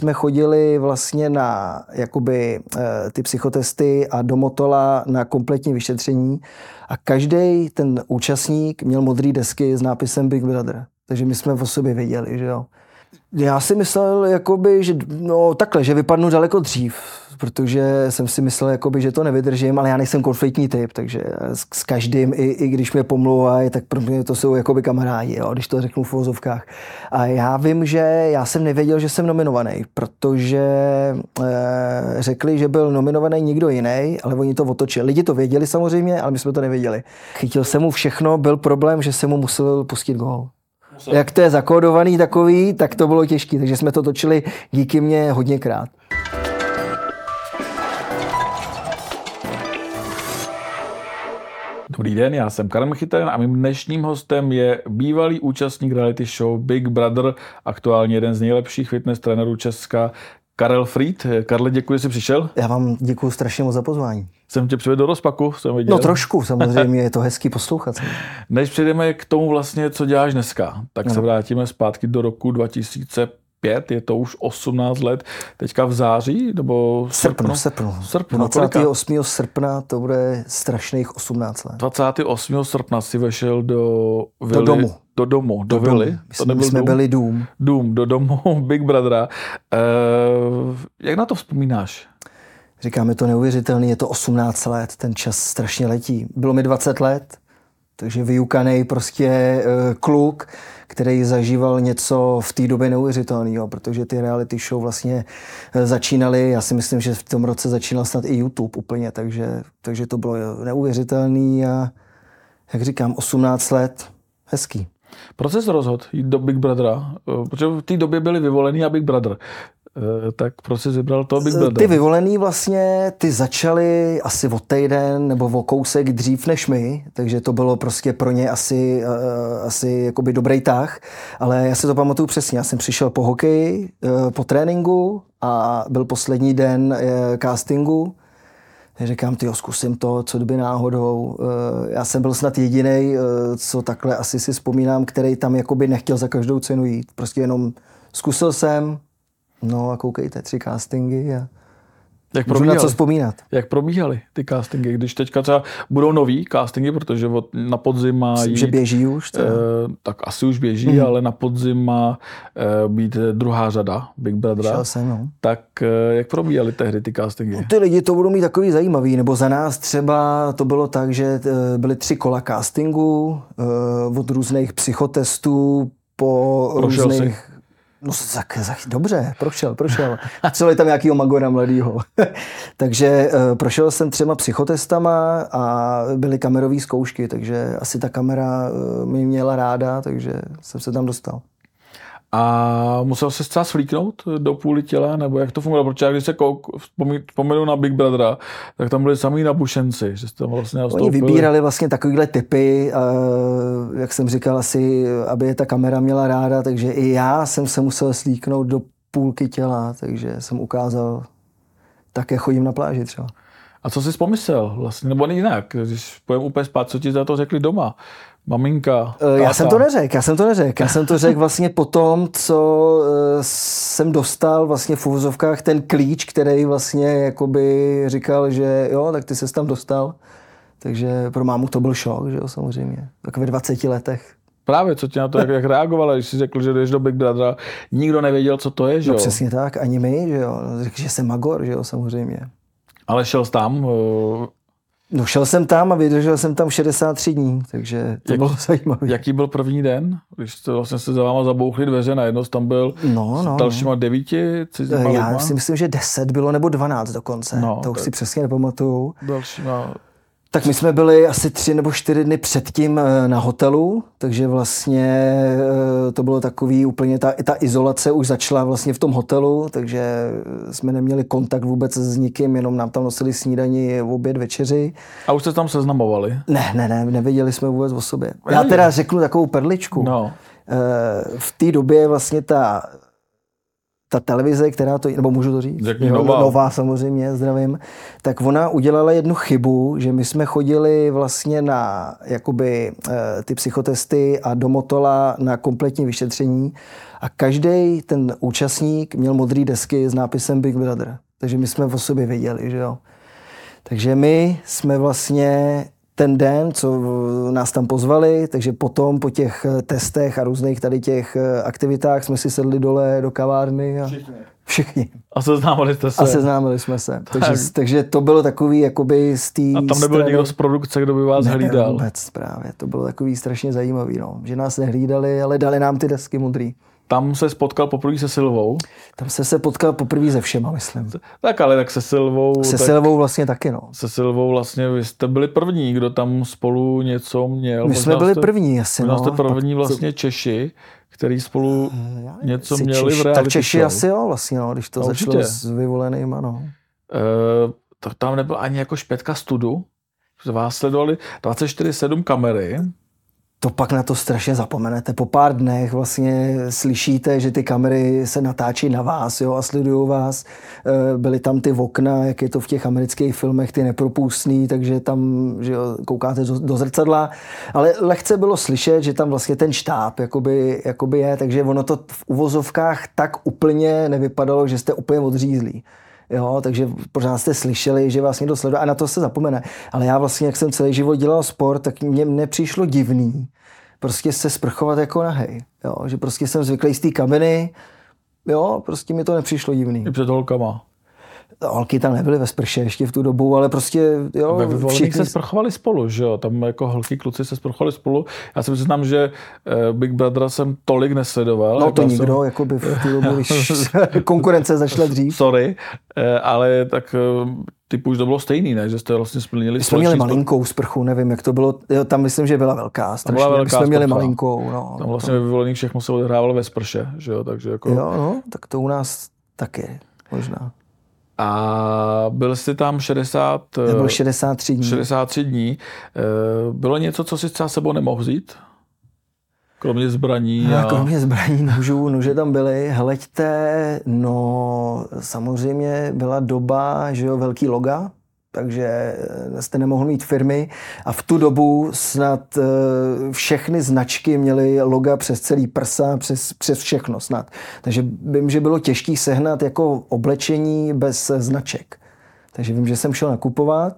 jsme chodili vlastně na jakoby eh, ty psychotesty a do Motola na kompletní vyšetření a každý ten účastník měl modré desky s nápisem Big Brother. Takže my jsme o sobě věděli, že jo. Já si myslel, jakoby, že no takhle, že vypadnu daleko dřív, protože jsem si myslel, jakoby, že to nevydržím, ale já nejsem konfliktní typ, takže s, s každým, i, i když mě pomlouvají, tak pro mě to jsou jakoby kamarádi, jo, když to řeknu v vozovkách. A já vím, že já jsem nevěděl, že jsem nominovaný, protože e, řekli, že byl nominovaný někdo jiný, ale oni to otočili. Lidi to věděli samozřejmě, ale my jsme to nevěděli. Chytil jsem mu všechno, byl problém, že jsem mu musel pustit gól jak to je zakódovaný takový, tak to bylo těžké, takže jsme to točili díky mně hodněkrát. Dobrý den, já jsem Karel Chytaren a mým dnešním hostem je bývalý účastník reality show Big Brother, aktuálně jeden z nejlepších fitness trenérů Česka, Karel Fried. Karle, děkuji, že jsi přišel. Já vám děkuji strašně moc za pozvání. Jsem tě přivedl do rozpaku, jsem viděl. No trošku, samozřejmě, je to hezký poslouchat. Než přejdeme k tomu vlastně, co děláš dneska, tak no. se vrátíme zpátky do roku 2005, je to už 18 let, teďka v září, nebo v srpnu? Srpnu, srpnu. 28. No, srpna to bude strašných 18 let. 28. srpna si vešel do vily, do domu. Do domu, do, do vily. Domu. To nebyl jsme dům. byli dům. Dům, do domu Big Brothera. Uh, jak na to vzpomínáš? Říkám, je to neuvěřitelný, je to 18 let, ten čas strašně letí. Bylo mi 20 let, takže vyukaný prostě uh, kluk, který zažíval něco v té době neuvěřitelného, protože ty reality show vlastně uh, začínaly, já si myslím, že v tom roce začínal snad i YouTube úplně, takže, takže to bylo neuvěřitelný a jak říkám, 18 let, hezký. Proč jsi rozhodl jít do Big Brothera? Protože v té době byli vyvolený a Big Brother. Eh, tak proč jsi vybral to Big Brother? Ty vyvolený vlastně, ty začaly asi o týden nebo o kousek dřív než my, takže to bylo prostě pro ně asi, uh, asi jakoby dobrý tah, ale já si to pamatuju přesně, já jsem přišel po hokeji, po tréninku a byl poslední den castingu, Říkám, ty zkusím to, co kdyby náhodou. Já jsem byl snad jediný, co takhle asi si vzpomínám, který tam jakoby nechtěl za každou cenu jít. Prostě jenom zkusil jsem, No a koukejte, tři castingy a jak Můžu na co vzpomínat. Jak probíhaly ty castingy, když teďka třeba budou nový castingy, protože od, na podzim má Myslím, jít, že běží už. Eh, tak asi už běží, mm. ale na podzim má eh, být druhá řada Big Brother. jsem, no. Tak eh, jak probíhaly tehdy ty castingy? No, ty lidi to budou mít takový zajímavý, nebo za nás třeba to bylo tak, že eh, byly tři kola castingu eh, od různých psychotestů po Prošel různých... No tak, tak dobře, prošel, prošel. Celý tam nějakýho magora mladýho. takže uh, prošel jsem třema psychotestama a byly kamerové zkoušky, takže asi ta kamera uh, mě měla ráda, takže jsem se tam dostal. A musel se třeba svlíknout do půly těla, nebo jak to fungovalo? Protože když se kouk, vzpomenu na Big Brothera, tak tam byli samý nabušenci, že jste vlastně Oni vybírali vlastně takovýhle typy, jak jsem říkal, asi, aby je ta kamera měla ráda, takže i já jsem se musel slíknout do půlky těla, takže jsem ukázal, také chodím na pláži třeba. A co jsi pomyslel vlastně, nebo jinak, když pojem úplně spát, co ti za to řekli doma? Maminka, táta. Eh, já jsem to neřekl, já jsem to neřekl. Já jsem to řekl vlastně po tom, co eh, jsem dostal vlastně v uvozovkách ten klíč, který vlastně jakoby říkal, že jo, tak ty se tam dostal. Takže pro mámu to byl šok, že jo, samozřejmě. Tak ve 20 letech. Právě, co ti na to, jak, jak reagovala, když jsi řekl, že jdeš do Big Brother, nikdo nevěděl, co to je, že no, jo? No přesně tak, ani my, že jo. Řekl, že jsem magor, že jo, samozřejmě. Ale šel jsi tam, eh, No šel jsem tam a vydržel jsem tam 63 dní, takže to Jak, bylo zajímavé. Jaký byl první den, když jste vlastně se za váma zabouchli dveře, najednou tam byl no, no, s dalšíma no. devíti Já si myslím, že 10 bylo nebo 12 dokonce, no, to už si přesně nepamatuju. Dalšíma tak my jsme byli asi tři nebo čtyři dny předtím eh, na hotelu, takže vlastně eh, to bylo takový úplně, ta, ta izolace už začala vlastně v tom hotelu, takže jsme neměli kontakt vůbec s nikým, jenom nám tam nosili snídaní, oběd, večeři. A už jste tam seznamovali? Ne, ne, ne, nevěděli jsme vůbec o sobě. Já teda řeknu takovou perličku. No. Eh, v té době vlastně ta ta televize, která to, nebo můžu to říct, Řekni nová. nová samozřejmě, zdravím, tak ona udělala jednu chybu, že my jsme chodili vlastně na jakoby eh, ty psychotesty a do Motola na kompletní vyšetření a každý ten účastník měl modré desky s nápisem Big Brother. Takže my jsme o sobě věděli, že jo. Takže my jsme vlastně ten den, co nás tam pozvali, takže potom po těch eh, testech a různých tady těch eh, aktivitách jsme si sedli dole do kavárny a Všichni. všichni. A seznámili jste se. A seznámili jsme se. Takže, takže to bylo takový jakoby z té A tam nebyl strany- někdo z produkce, kdo by vás Nebyl hlídal. Vůbec právě. To bylo takový strašně zajímavý, no. že nás nehlídali, ale dali nám ty desky modrý. Tam se spotkal poprvé se Silvou. Tam se se potkal poprvé se všema, myslím. Tak ale tak se Silvou, Se tak Silvou vlastně taky, no. se Silvou vlastně vy jste byli první, kdo tam spolu něco měl. My jsme byli jste, první asi, no. jste první vlastně Češi, který spolu Já nevím, něco měli v Češi- reality Tak Češi show. asi jo, vlastně, no, když to No, začalo určitě. s vyvolenýma, no. Eh, tak tam nebyl ani jako špětka studu. Vás sledovali 24-7 kamery. To pak na to strašně zapomenete. Po pár dnech vlastně slyšíte, že ty kamery se natáčí na vás jo, a sledují vás. Eh, Byly tam ty okna, jak je to v těch amerických filmech, ty nepropustný, takže tam že jo, koukáte do, do zrcadla. Ale lehce bylo slyšet, že tam vlastně ten štáb jakoby, jakoby je, takže ono to v uvozovkách tak úplně nevypadalo, že jste úplně odřízlí. Jo, takže pořád jste slyšeli, že vás někdo sleduje a na to se zapomene. Ale já vlastně, jak jsem celý život dělal sport, tak mně nepřišlo divný prostě se sprchovat jako nahej. Jo, že prostě jsem zvyklý z té kabiny, jo, prostě mi to nepřišlo divný. I před holkama. Holky tam nebyly ve sprše ještě v tu dobu, ale prostě, jo, Ve všichni, se sprchovali spolu, že jo? Tam jako holky, kluci se sprchovali spolu. Já si přiznám, že eh, Big Brother jsem tolik nesledoval. no jako to já nikdo, Jsem, jako by v tu dobu, když konkurence začala dřív. sorry, eh, ale tak eh, typu už to bylo stejný, ne? Že jste vlastně splnili My jsme měli malinkou sprchu, nevím, jak to bylo, jo, tam myslím, že byla velká, strašně. byla My velká jsme měli malinkou, no. Tam vlastně ve vyvolených všechno se odehrávalo ve sprše, že jo? Takže jako... Jo, no, tak to u nás taky, možná. A byl jsi tam 60, To eh, bylo 63 dní. 63 dní. Eh, Bylo něco, co si třeba sebou nemohl vzít? Kromě zbraní No, a... kromě zbraní nožů, nože tam byly. Hleďte, no samozřejmě byla doba, že jo, velký loga, takže jste nemohl mít firmy a v tu dobu snad eh, všechny značky měly loga přes celý prsa, přes, přes všechno snad. Takže vím, že bylo těžké sehnat jako oblečení bez značek. Takže vím, že jsem šel nakupovat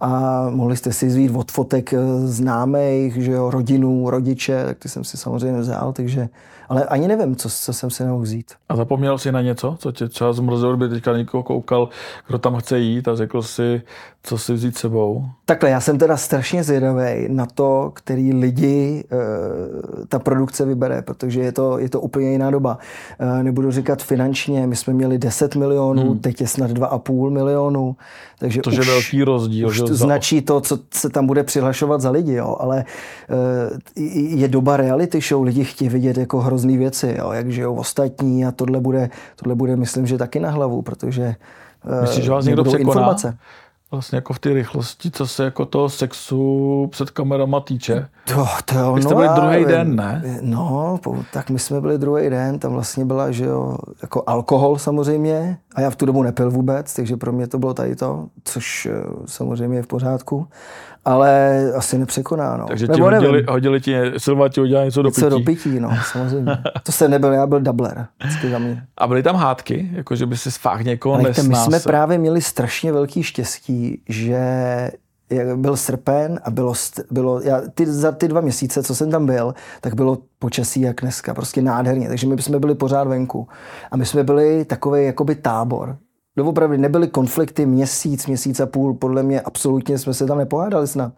a mohli jste si zvít od fotek eh, známých, že jo, rodinu, rodiče, tak ty jsem si samozřejmě vzal, takže, ale ani nevím, co, co jsem si nemohl vzít. A zapomněl jsi na něco, co tě třeba zmrzelo, kdyby teďka někoho koukal, kdo tam chce jít a řekl si, co si vzít sebou? Takhle, já jsem teda strašně zvědavý na to, který lidi e, ta produkce vybere, protože je to, je to úplně jiná doba. E, nebudu říkat finančně, my jsme měli 10 milionů, hmm. teď je snad 2,5 milionu, takže To je už, velký rozdíl. už že značí to, co se tam bude přihlašovat za lidi, jo. ale e, je doba reality show, lidi chtějí vidět jako hrozný věci, jo. jak žijou ostatní a tohle bude, tohle bude, myslím, že taky na hlavu, protože e, Myslíš, že vás někdo překoná? informace. Vlastně jako v té rychlosti, co se jako toho sexu před kamerama týče. To, to jo, Vy jste no, byli druhý den, ne? No, tak my jsme byli druhý den, tam vlastně byla, že jo, jako alkohol samozřejmě a já v tu dobu nepil vůbec, takže pro mě to bylo tady to, což eh, samozřejmě je v pořádku, ale asi nepřekoná, no. Takže ti Nebo hodili, nevím, hodili ti, Silva ti hodila něco do pití. co do pití, no, samozřejmě. To jsem nebyl, já byl doubler, vždycky za mě. A byly tam hádky, jako že by si fakt někoho Ale víte, my jsme právě měli strašně velký štěstí, že byl srpen a bylo, bylo já, ty, za ty dva měsíce, co jsem tam byl, tak bylo počasí jak dneska, prostě nádherně, takže my jsme byli pořád venku. A my jsme byli takový jakoby tábor. Doopravdy nebyly konflikty měsíc, měsíc a půl, podle mě absolutně jsme se tam nepohádali snad.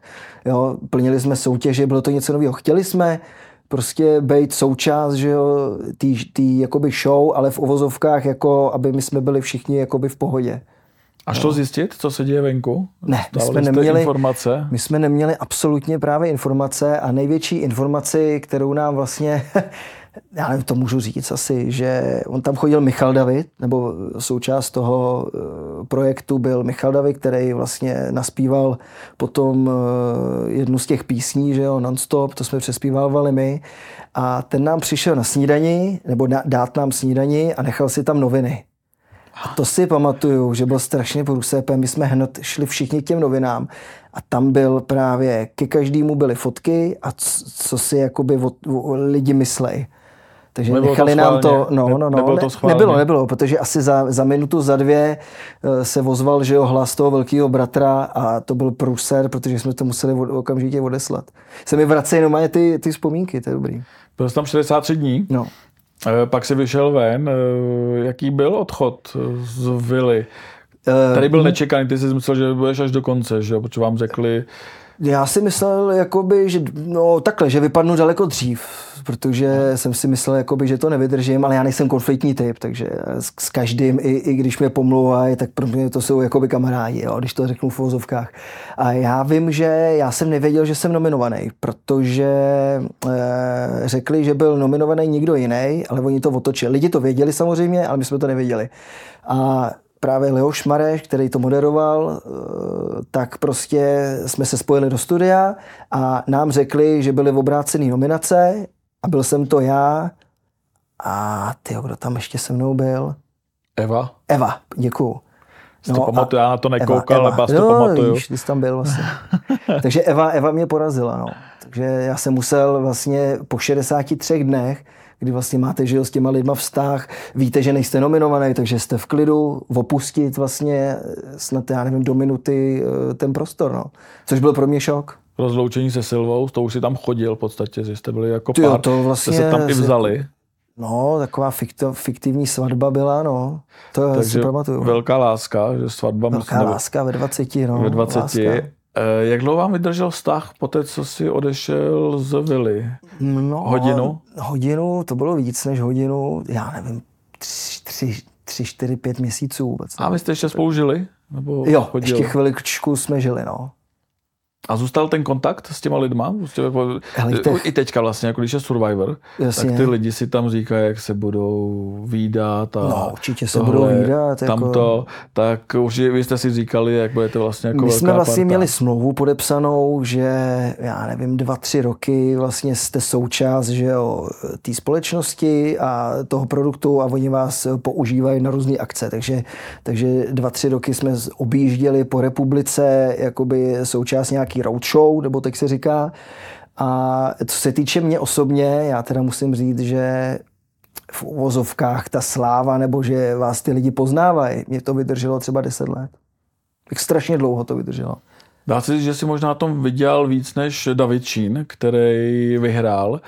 Jo, plnili jsme soutěže, bylo to něco nového. Chtěli jsme prostě být součást, že jo, tý, tý jakoby show, ale v uvozovkách, jako aby my jsme byli všichni jakoby v pohodě. A šlo zjistit, co se děje venku? Ne, my jsme neměli- informace. My jsme neměli absolutně právě informace a největší informaci, kterou nám vlastně, já nevím, to můžu říct asi, že on tam chodil Michal David, nebo součást toho eh, projektu byl Michal Davy, který vlastně naspíval potom eh, jednu z těch písní, že jo, non-stop, to jsme přespívávali my. A ten nám přišel na snídani, nebo dát nám snídani a nechal si tam noviny. A to si pamatuju, že byl strašně průsepem. My jsme hned šli všichni k těm novinám a tam byl právě, ke každému byly fotky a co, co si jakoby o, o, lidi myslej. Takže nebylo nechali to nám to, no, no, no, nebylo, to nebylo, nebylo, protože asi za, za minutu, za dvě eh, se ozval, že jo, hlas toho velkého bratra a to byl průser, protože jsme to museli okamžitě odeslat. Se mi vracejí normálně ty, ty vzpomínky, to je dobrý. Byl jsi tam 63 dní. No. Eh, pak si vyšel ven. Eh, jaký byl odchod z vily? Tady byl nečekaný, ty jsi myslel, že budeš až do konce, že jo? protože vám řekli, já si myslel, jakoby, že no takhle, že vypadnu daleko dřív, protože jsem si myslel, jakoby, že to nevydržím, ale já nejsem konfliktní typ, takže s, s každým, i, i když mě pomlouvají, tak pro mě to jsou jakoby kamarádi, jo, když to řeknu v vozovkách. A já vím, že já jsem nevěděl, že jsem nominovaný, protože e, řekli, že byl nominovaný někdo jiný, ale oni to otočili. Lidi to věděli samozřejmě, ale my jsme to nevěděli. A právě Leoš Mareš, který to moderoval, eh, tak prostě jsme se spojili do studia a nám řekli, že byly obrácené nominace a byl jsem to já a ty, kdo tam ještě se mnou byl? Eva? Eva, děkuju. No, to pamatuju, já na to nekoukal, ale vás to no, pamatuju. Víš, ty jsi tam byl vlastně. Takže Eva, Eva mě porazila, no. Takže já jsem musel vlastně po 63 dnech kdy vlastně máte že jo, s těma lidma vztah, víte, že nejste nominovaný, takže jste v klidu, opustit vlastně snad, já nevím, do minuty eh, ten prostor, no. Což byl pro mě šok. Rozloučení se Silvou, to už si tam chodil v podstatě, že jste byli jako pár, jo, to vlastně jste se tam i vzali. No, taková fiktivní svatba byla, no. To Takže si pamatuju. velká láska, že svatba... Velká myslím, láska ve 20, no. Ve 20. Láska. Eh, jak dlouho vám vydržel vztah po té, co si odešel z vily? No, hodinu? Hodinu, to bylo víc než hodinu, já nevím, tři, tři, tři čtyři, pět měsíců vůbec. A vy jste ještě spolu žili? Nebo jo, chodil? ještě chviličku jsme žili, no. A zůstal ten kontakt s těma lidma? Jako, I teďka vlastně, jako když je Survivor, Jasně. tak ty lidi si tam říkají, jak se budou výdat. A no, určitě se tohle, budou výdat. Tamto, jako... tak už vy jste si říkali, jak budete vlastně jako My jsme vlastně parta. měli smlouvu podepsanou, že já nevím, dva, tři roky vlastně jste součást že jo, té společnosti a toho produktu a oni vás používají na různé akce. Takže, takže dva, tři roky jsme objížděli po republice jakoby součást nějaký roadshow, nebo tak se říká. A co se týče mě osobně, já teda musím říct, že v uvozovkách ta sláva, nebo že vás ty lidi poznávají, mě to vydrželo třeba 10 let. Tak strašně dlouho to vydrželo. Dá se říct, že si možná tom viděl víc než David Čín, který vyhrál.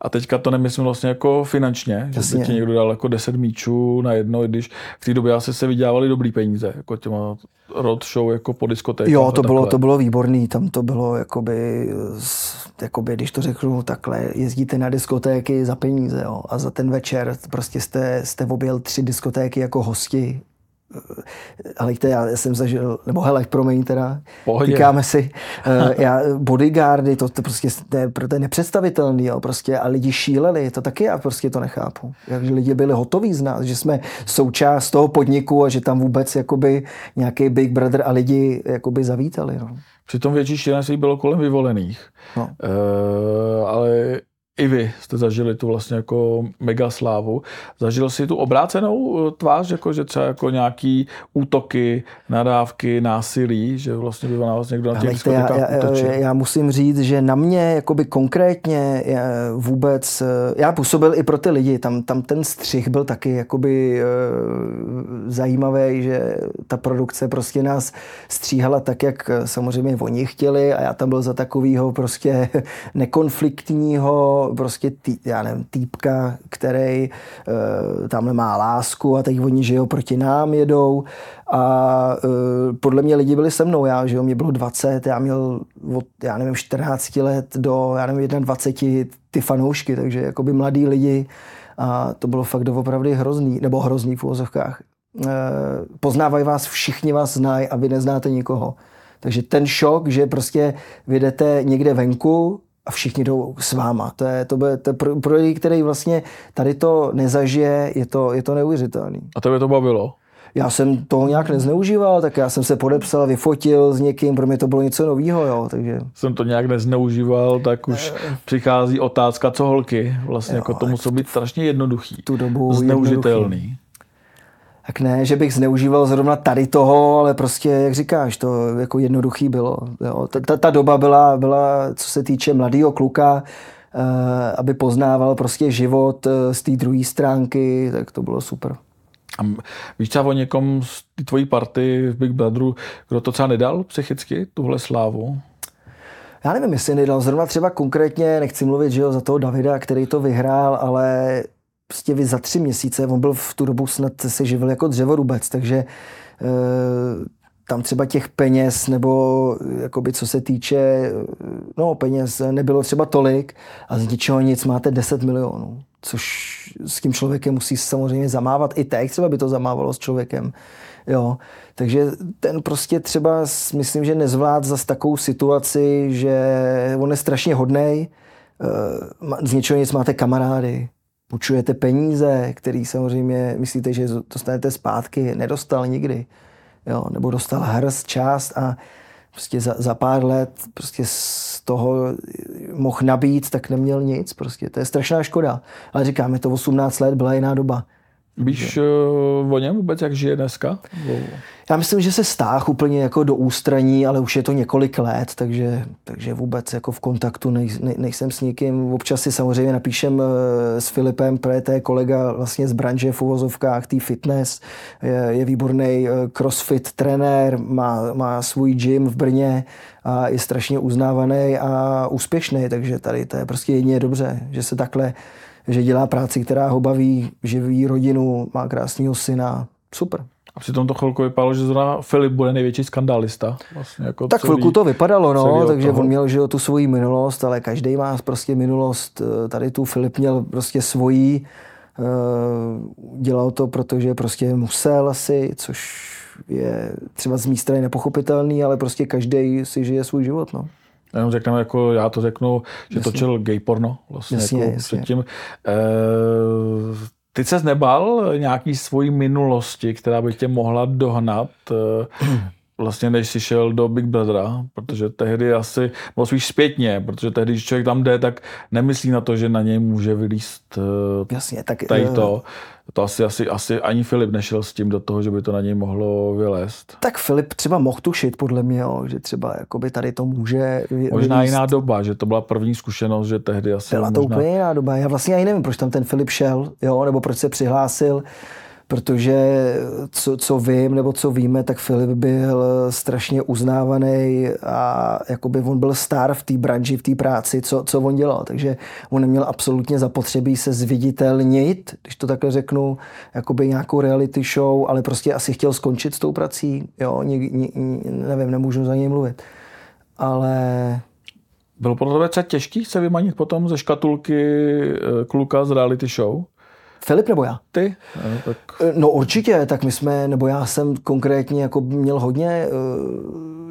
A teďka to nemyslím vlastně jako finančně, Jasně. že ti někdo dal jako 10 míčů na jedno, když v té době asi se vydělávali dobrý peníze, jako těma roadshow jako po diskotékách. Jo, to bylo, to bylo výborný, tam to bylo jakoby, jakoby, když to řeknu takhle, jezdíte na diskotéky za peníze jo, a za ten večer prostě jste, jste objel tři diskotéky jako hosti ale já jsem zažil, nebo hele, promiň teda, Pohodě. říkáme si, uh, já, bodyguardy, to, to prostě to, to je nepředstavitelný, jo, prostě, a lidi šíleli, to taky já prostě to nechápu. Jak lidi byli hotoví z nás, že jsme součást toho podniku a že tam vůbec jakoby nějaký Big Brother a lidi jakoby zavítali. No. Přitom větší šílenství bylo kolem vyvolených. No. Uh, ale i vy jste zažili tu vlastně jako mega slávu. Zažil si tu obrácenou eh, tvář, jako že třeba jako nějaký útoky, nadávky, násilí, že vlastně by na vás někdo na těch já, já, já, musím říct, že na mě jakoby konkrétně vůbec, eh, já působil i pro ty lidi, tam, tam ten střih byl taky jakoby zajímavý, že ta produkce prostě nás stříhala tak, jak samozřejmě oni chtěli a já tam byl za takovýho prostě nekonfliktního prostě tý, já nevím, týpka, který uh, tamhle má lásku a teď oni, že jo, proti nám jedou a uh, podle mě lidi byli se mnou, já, že jo, mě bylo 20, já měl od, já nevím, 14 let do, já nevím, 21 ty fanoušky, takže jakoby mladí lidi a to bylo fakt doopravdy hrozný, nebo hrozný v úvozovkách. Uh, poznávají vás, všichni vás znají a vy neznáte nikoho. Takže ten šok, že prostě vydete někde venku a všichni jdou s váma. To je, to bude, to je pro, pro lidi, který vlastně tady to nezažije, je to, je to neuvěřitelný. A tebe to bavilo? já jsem toho nějak nezneužíval, tak já jsem se podepsal, vyfotil s někým, pro mě to bylo něco nového, jo, takže... Jsem to nějak nezneužíval, tak už uh, přichází otázka, co holky, vlastně jo, jako to muselo být strašně jednoduchý. Tu dobu Zneužitelný. Jednoduchý. Tak ne, že bych zneužíval zrovna tady toho, ale prostě, jak říkáš, to jako jednoduchý bylo. Jo. Ta, ta, ta doba byla, byla, co se týče mladého kluka, uh, aby poznával prostě život uh, z té druhé stránky, tak to bylo super. A víš třeba o někom z tvojí party v Big Brotheru, kdo to třeba nedal psychicky, tuhle slávu? Já nevím, jestli nedal zrovna třeba konkrétně, nechci mluvit že jo, za toho Davida, který to vyhrál, ale prostě vy za tři měsíce, on byl v tu dobu snad se živil jako dřevorubec, takže e, tam třeba těch peněz nebo jakoby co se týče no peněz nebylo třeba tolik a z ničeho nic máte 10 milionů, což s tím člověkem musí samozřejmě zamávat i teď třeba by to zamávalo s člověkem. Jo. Takže ten prostě třeba myslím, že nezvlád za takovou situaci, že on je strašně hodnej, eh, z ničeho nic máte kamarády, půjčujete peníze, který samozřejmě myslíte, že dostanete zpátky, nedostal nikdy. Jo, nebo dostal hrst část a prostě za, za pár let prostě z toho mohl nabít, tak neměl nic. Prostě to je strašná škoda. Ale říkám, je to 18 let, byla jiná doba. Víš uh, o něm vůbec, jak žije dneska? Já myslím, že se stáh úplně jako do ústraní, ale už je to několik let, takže, takže vůbec jako v kontaktu nej, ne, nejsem s nikým. Občas si samozřejmě napíšem uh, s Filipem, protože to je kolega vlastně z branže v uvozovkách, tý fitness, je, je výborný uh, crossfit trenér, má, má svůj gym v Brně a je strašně uznávaný a úspěšný, takže tady to je prostě jedině dobře, že se takhle že dělá práci, která ho baví, živí rodinu, má krásného syna. Super. A přitom to chvilku vypadalo, že zrovna Filip bude největší skandálista. Vlastně jako tak celý, chvilku to vypadalo, no, takže toho. on měl že tu svoji minulost, ale každý má prostě minulost. Eh, tady tu Filip měl prostě svoji, eh, dělal to, protože prostě musel asi, což je třeba z mé strany nepochopitelný, ale prostě každý si žije svůj život. No. Jenom řekneme, jako já to řeknu, že jasně. točil gay porno vlastně jasně, jako jasně. předtím. E, ty se nebal nějaký svojí minulosti, která by tě mohla dohnat, e, vlastně než jsi šel do Big Brothera, protože tehdy asi, nebo spíš zpětně, protože tehdy, když člověk tam jde, tak nemyslí na to, že na něj může vylíst e, Jasně, tak, tady to to asi, asi, asi ani Filip nešel s tím do toho, že by to na něj mohlo vylézt. Tak Filip třeba mohl tušit, podle mě, jo, že třeba jakoby tady to může vylíst. Možná jiná doba, že to byla první zkušenost, že tehdy asi Byla to možná... úplně jiná doba. Já vlastně ani nevím, proč tam ten Filip šel, jo, nebo proč se přihlásil protože co, co vím, nebo co víme, tak Filip byl strašně uznávaný a jakoby on byl star v té branži, v té práci, co, co on dělal. Takže on neměl absolutně zapotřebí se zviditelnit, když to takhle řeknu, jakoby nějakou reality show, ale prostě asi chtěl skončit s tou prací. Jo, ně, ně, nevím, nemůžu za něj mluvit. Ale bylo pro tebe třeba těžký se vymanit potom ze škatulky eh, kluka z reality show? Filip nebo já? Ty? No, tak... no určitě, tak my jsme, nebo já jsem konkrétně jako měl hodně eh,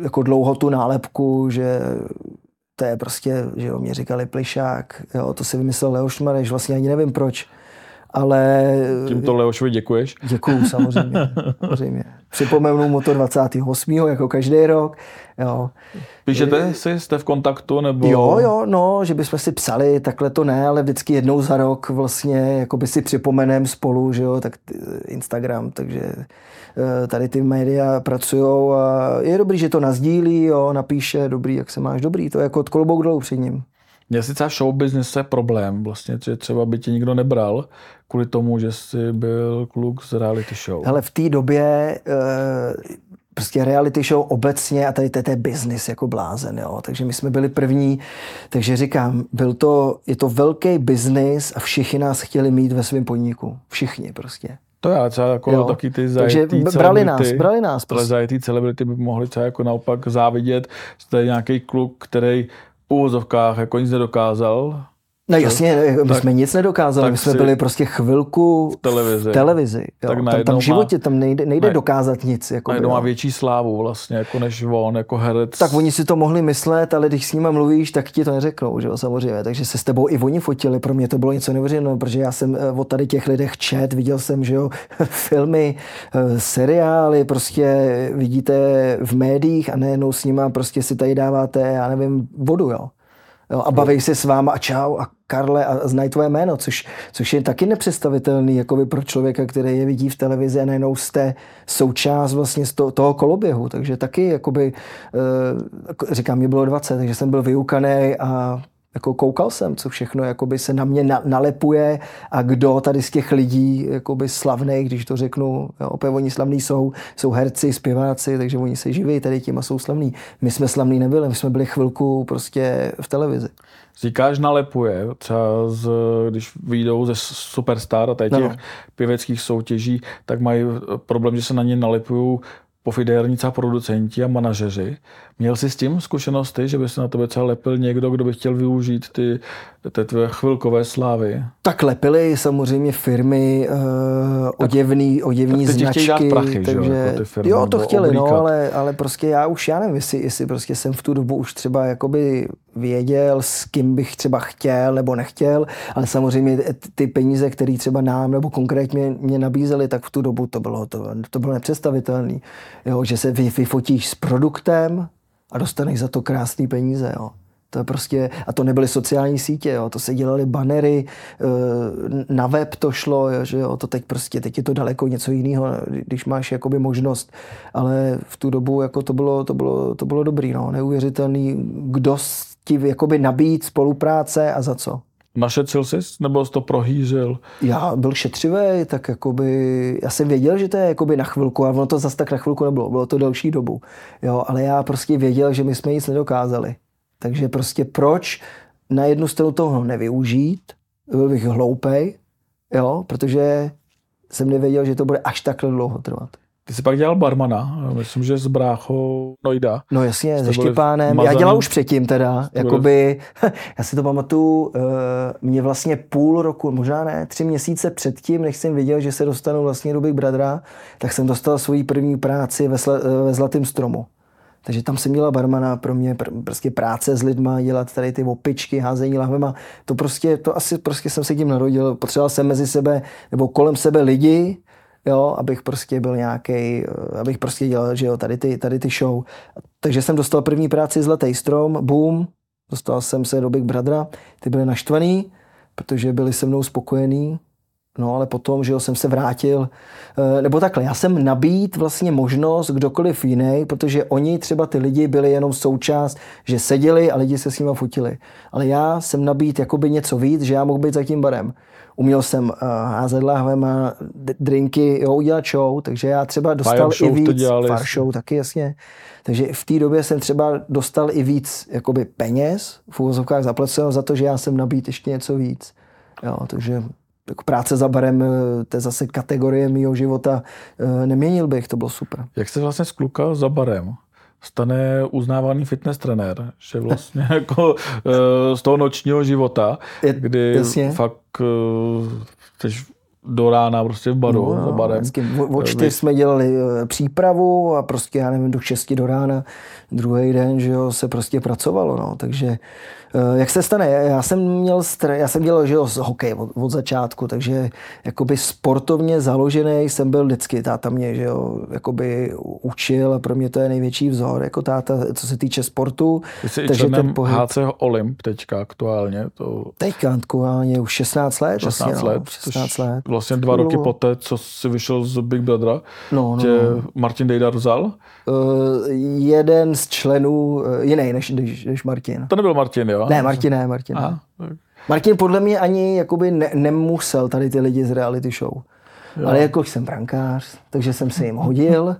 jako dlouho tu nálepku, že to je prostě, že jo, mě říkali plišák, jo, to si vymyslel Leoš Mareš, vlastně ani nevím proč. Ale... Tímto Leošovi děkuješ? Děkuju, samozřejmě. samozřejmě. Připomenu mu to 28. jako každý rok. Jo. Píšete si, jste v kontaktu? Nebo... Jo, jo, no, že bychom si psali, takhle to ne, ale vždycky jednou za rok vlastně jako by si připomenem spolu, že jo, tak Instagram, takže eh, tady ty média pracují a je dobrý, že to nazdílí, jo, napíše, dobrý, jak se máš, dobrý, to je jako od klobouk dolů před ním. Měl si třeba show business je problém, vlastně, že třeba by tě nikdo nebral kvůli tomu, že jsi byl kluk z reality show. Ale v té době e, prostě reality show obecně a tady to je business jako blázen, jo. Takže my jsme byli první, takže říkám, byl to, je to velký business a všichni nás chtěli mít ve svém podniku. Všichni prostě. To já třeba jako jo. taky ty zajetý Takže brali nás, brali nás. Prostě. zajetý celebrity by mohli třeba jako naopak závidět, že to je nějaký kluk, který v úvozovkách jako nic nedokázal, No jasně, my tak, jsme nic nedokázali, my jsme byli prostě chvilku v televizi. V televizi jo. Tak tam, tam v životě tam nejde, nejde dokázat nic. Jako najednou má větší slávu vlastně, jako než on, jako herec. Tak oni si to mohli myslet, ale když s nimi mluvíš, tak ti to neřeknou, že jo, samozřejmě. Takže se s tebou i oni fotili, pro mě to bylo něco neuvěřitelného, protože já jsem eh, o tady těch lidech čet, viděl jsem, že jo, filmy, eh, seriály, prostě vidíte v médiích a nejenom s nima prostě si tady dáváte, já nevím, vodu, jo. Jo, a baví se s váma a čau a Karle a znají tvoje jméno, což, což je taky nepředstavitelný jakoby pro člověka, který je vidí v televizi a najednou jste součást vlastně z toho, toho koloběhu. Takže taky, jakoby, eh, říkám, mě bylo 20, takže jsem byl vyukaný a jako koukal jsem, co všechno jakoby se na mě na, nalepuje a kdo tady z těch lidí jakoby slavný, když to řeknu, jo, opět oni slavní jsou, jsou herci, zpěváci, takže oni se živí tady tím a jsou slavní. My jsme slavní nebyli, my jsme byli chvilku prostě v televizi. Říkáš nalepuje, třeba z, když vyjdou ze Superstar a těch no. pěveckých soutěží, tak mají problém, že se na ně nalepují pofidérní třeba producenti a manažeři. Měl jsi s tím zkušenosti, že by se na tebe třeba lepil někdo, kdo by chtěl využít ty, ty tvé chvilkové slávy? Tak lepily samozřejmě firmy, uh, oděvný, oděvný tak značky. Dát prachy, takže, že, jako ty firmy, jo, to chtěli, no, ale, ale prostě já už, já nevím, jestli, jestli prostě jsem v tu dobu už třeba jakoby věděl, s kým bych třeba chtěl nebo nechtěl, ale samozřejmě ty peníze, které třeba nám nebo konkrétně mě nabízely, tak v tu dobu to bylo, to, to bylo nepředstavitelné. že se vyfotíš s produktem, a dostaneš za to krásné peníze. Jo. To je prostě, a to nebyly sociální sítě, jo. to se dělaly banery, eh, na web to šlo, jo, že jo, to teď prostě, teď je to daleko něco jiného, když máš jakoby možnost, ale v tu dobu jako to bylo, to bylo, to bylo dobrý, no, neuvěřitelný, kdo ti jakoby nabít spolupráce a za co. Našetřil jsi, nebo jsi to prohýřil? Já byl šetřivý, tak jakoby, já jsem věděl, že to je jakoby na chvilku, a ono to zase tak na chvilku nebylo, bylo to delší dobu. Jo, ale já prostě věděl, že my jsme nic nedokázali. Takže prostě proč na jednu stranu toho nevyužít, byl bych hloupej, jo, protože jsem nevěděl, že to bude až takhle dlouho trvat. Ty jsi pak dělal barmana, myslím, že s bráchou Noida. No jasně, se Štěpánem. Já dělal už předtím teda, jakoby, já si to pamatuju, uh, mě vlastně půl roku, možná ne, tři měsíce předtím, než jsem viděl, že se dostanu vlastně do Big Brothera, tak jsem dostal svoji první práci ve, sl- ve Zlatém stromu. Takže tam jsem měla barmana, pro mě pr- prostě práce s lidma, dělat tady ty opičky, házení lahvema. To prostě, to asi prostě jsem se tím narodil. Potřeboval jsem mezi sebe, nebo kolem sebe lidi, jo, abych prostě byl nějaký, eh, abych prostě dělal, že jo, tady ty, tady ty show. Takže jsem dostal první práci Zlatý strom, boom, dostal jsem se do Big Brothera, ty byli naštvaný, protože byli se mnou spokojení, No ale potom, že jo, jsem se vrátil, eh, nebo takhle, já jsem nabít vlastně možnost kdokoliv jiný, protože oni třeba ty lidi byli jenom součást, že seděli a lidi se s nimi fotili. Ale já jsem nabít jakoby něco víc, že já mohl být za tím barem. Uměl jsem uh, házet lahvema, drinky, jo, udělat show, takže já třeba dostal Fire i víc. Fire show taky, jasně. Takže v té době jsem třeba dostal i víc jakoby peněz, v úvozovkách zaplaceno za to, že já jsem nabít ještě něco víc. Jo, takže jako práce za barem, eh, to je zase kategorie mého života, eh, neměnil bych, to bylo super. Jak se vlastně z kluka za barem stane uznávaný fitness trenér, že vlastně jako eh, z toho nočního života, kdy jasně. fakt jsi do rána prostě v baru, no, za barem. O čtyř jsme dělali přípravu a prostě, já nevím, do šesti do rána, druhý den, že jo, se prostě pracovalo, no, takže Eh, jak se stane? Já jsem měl, já jsem dělal že jo, hokej od, od, začátku, takže jakoby sportovně založený jsem byl vždycky. Táta mě že jo, jakoby učil a pro mě to je největší vzor, jako táta, co se týče sportu. Ty jsi takže ten pohyb... HC Olymp teďka aktuálně. To... Teďka aktuálně už 16 let. 16 vlastně, let. No, 16 let. Vlastně dva roky poté, co jsi vyšel z Big Brothera, no, no, tě no. Martin Dejdar vzal? Uh, jeden z členů, uh, jiný než, než, než Martin. To nebyl Martin, jo? Ne, Martin ne, Martin. Aha. Martin podle mě ani jakoby ne, nemusel tady ty lidi z reality show. Jo. Ale jako jsem brankář, takže jsem se jim hodil.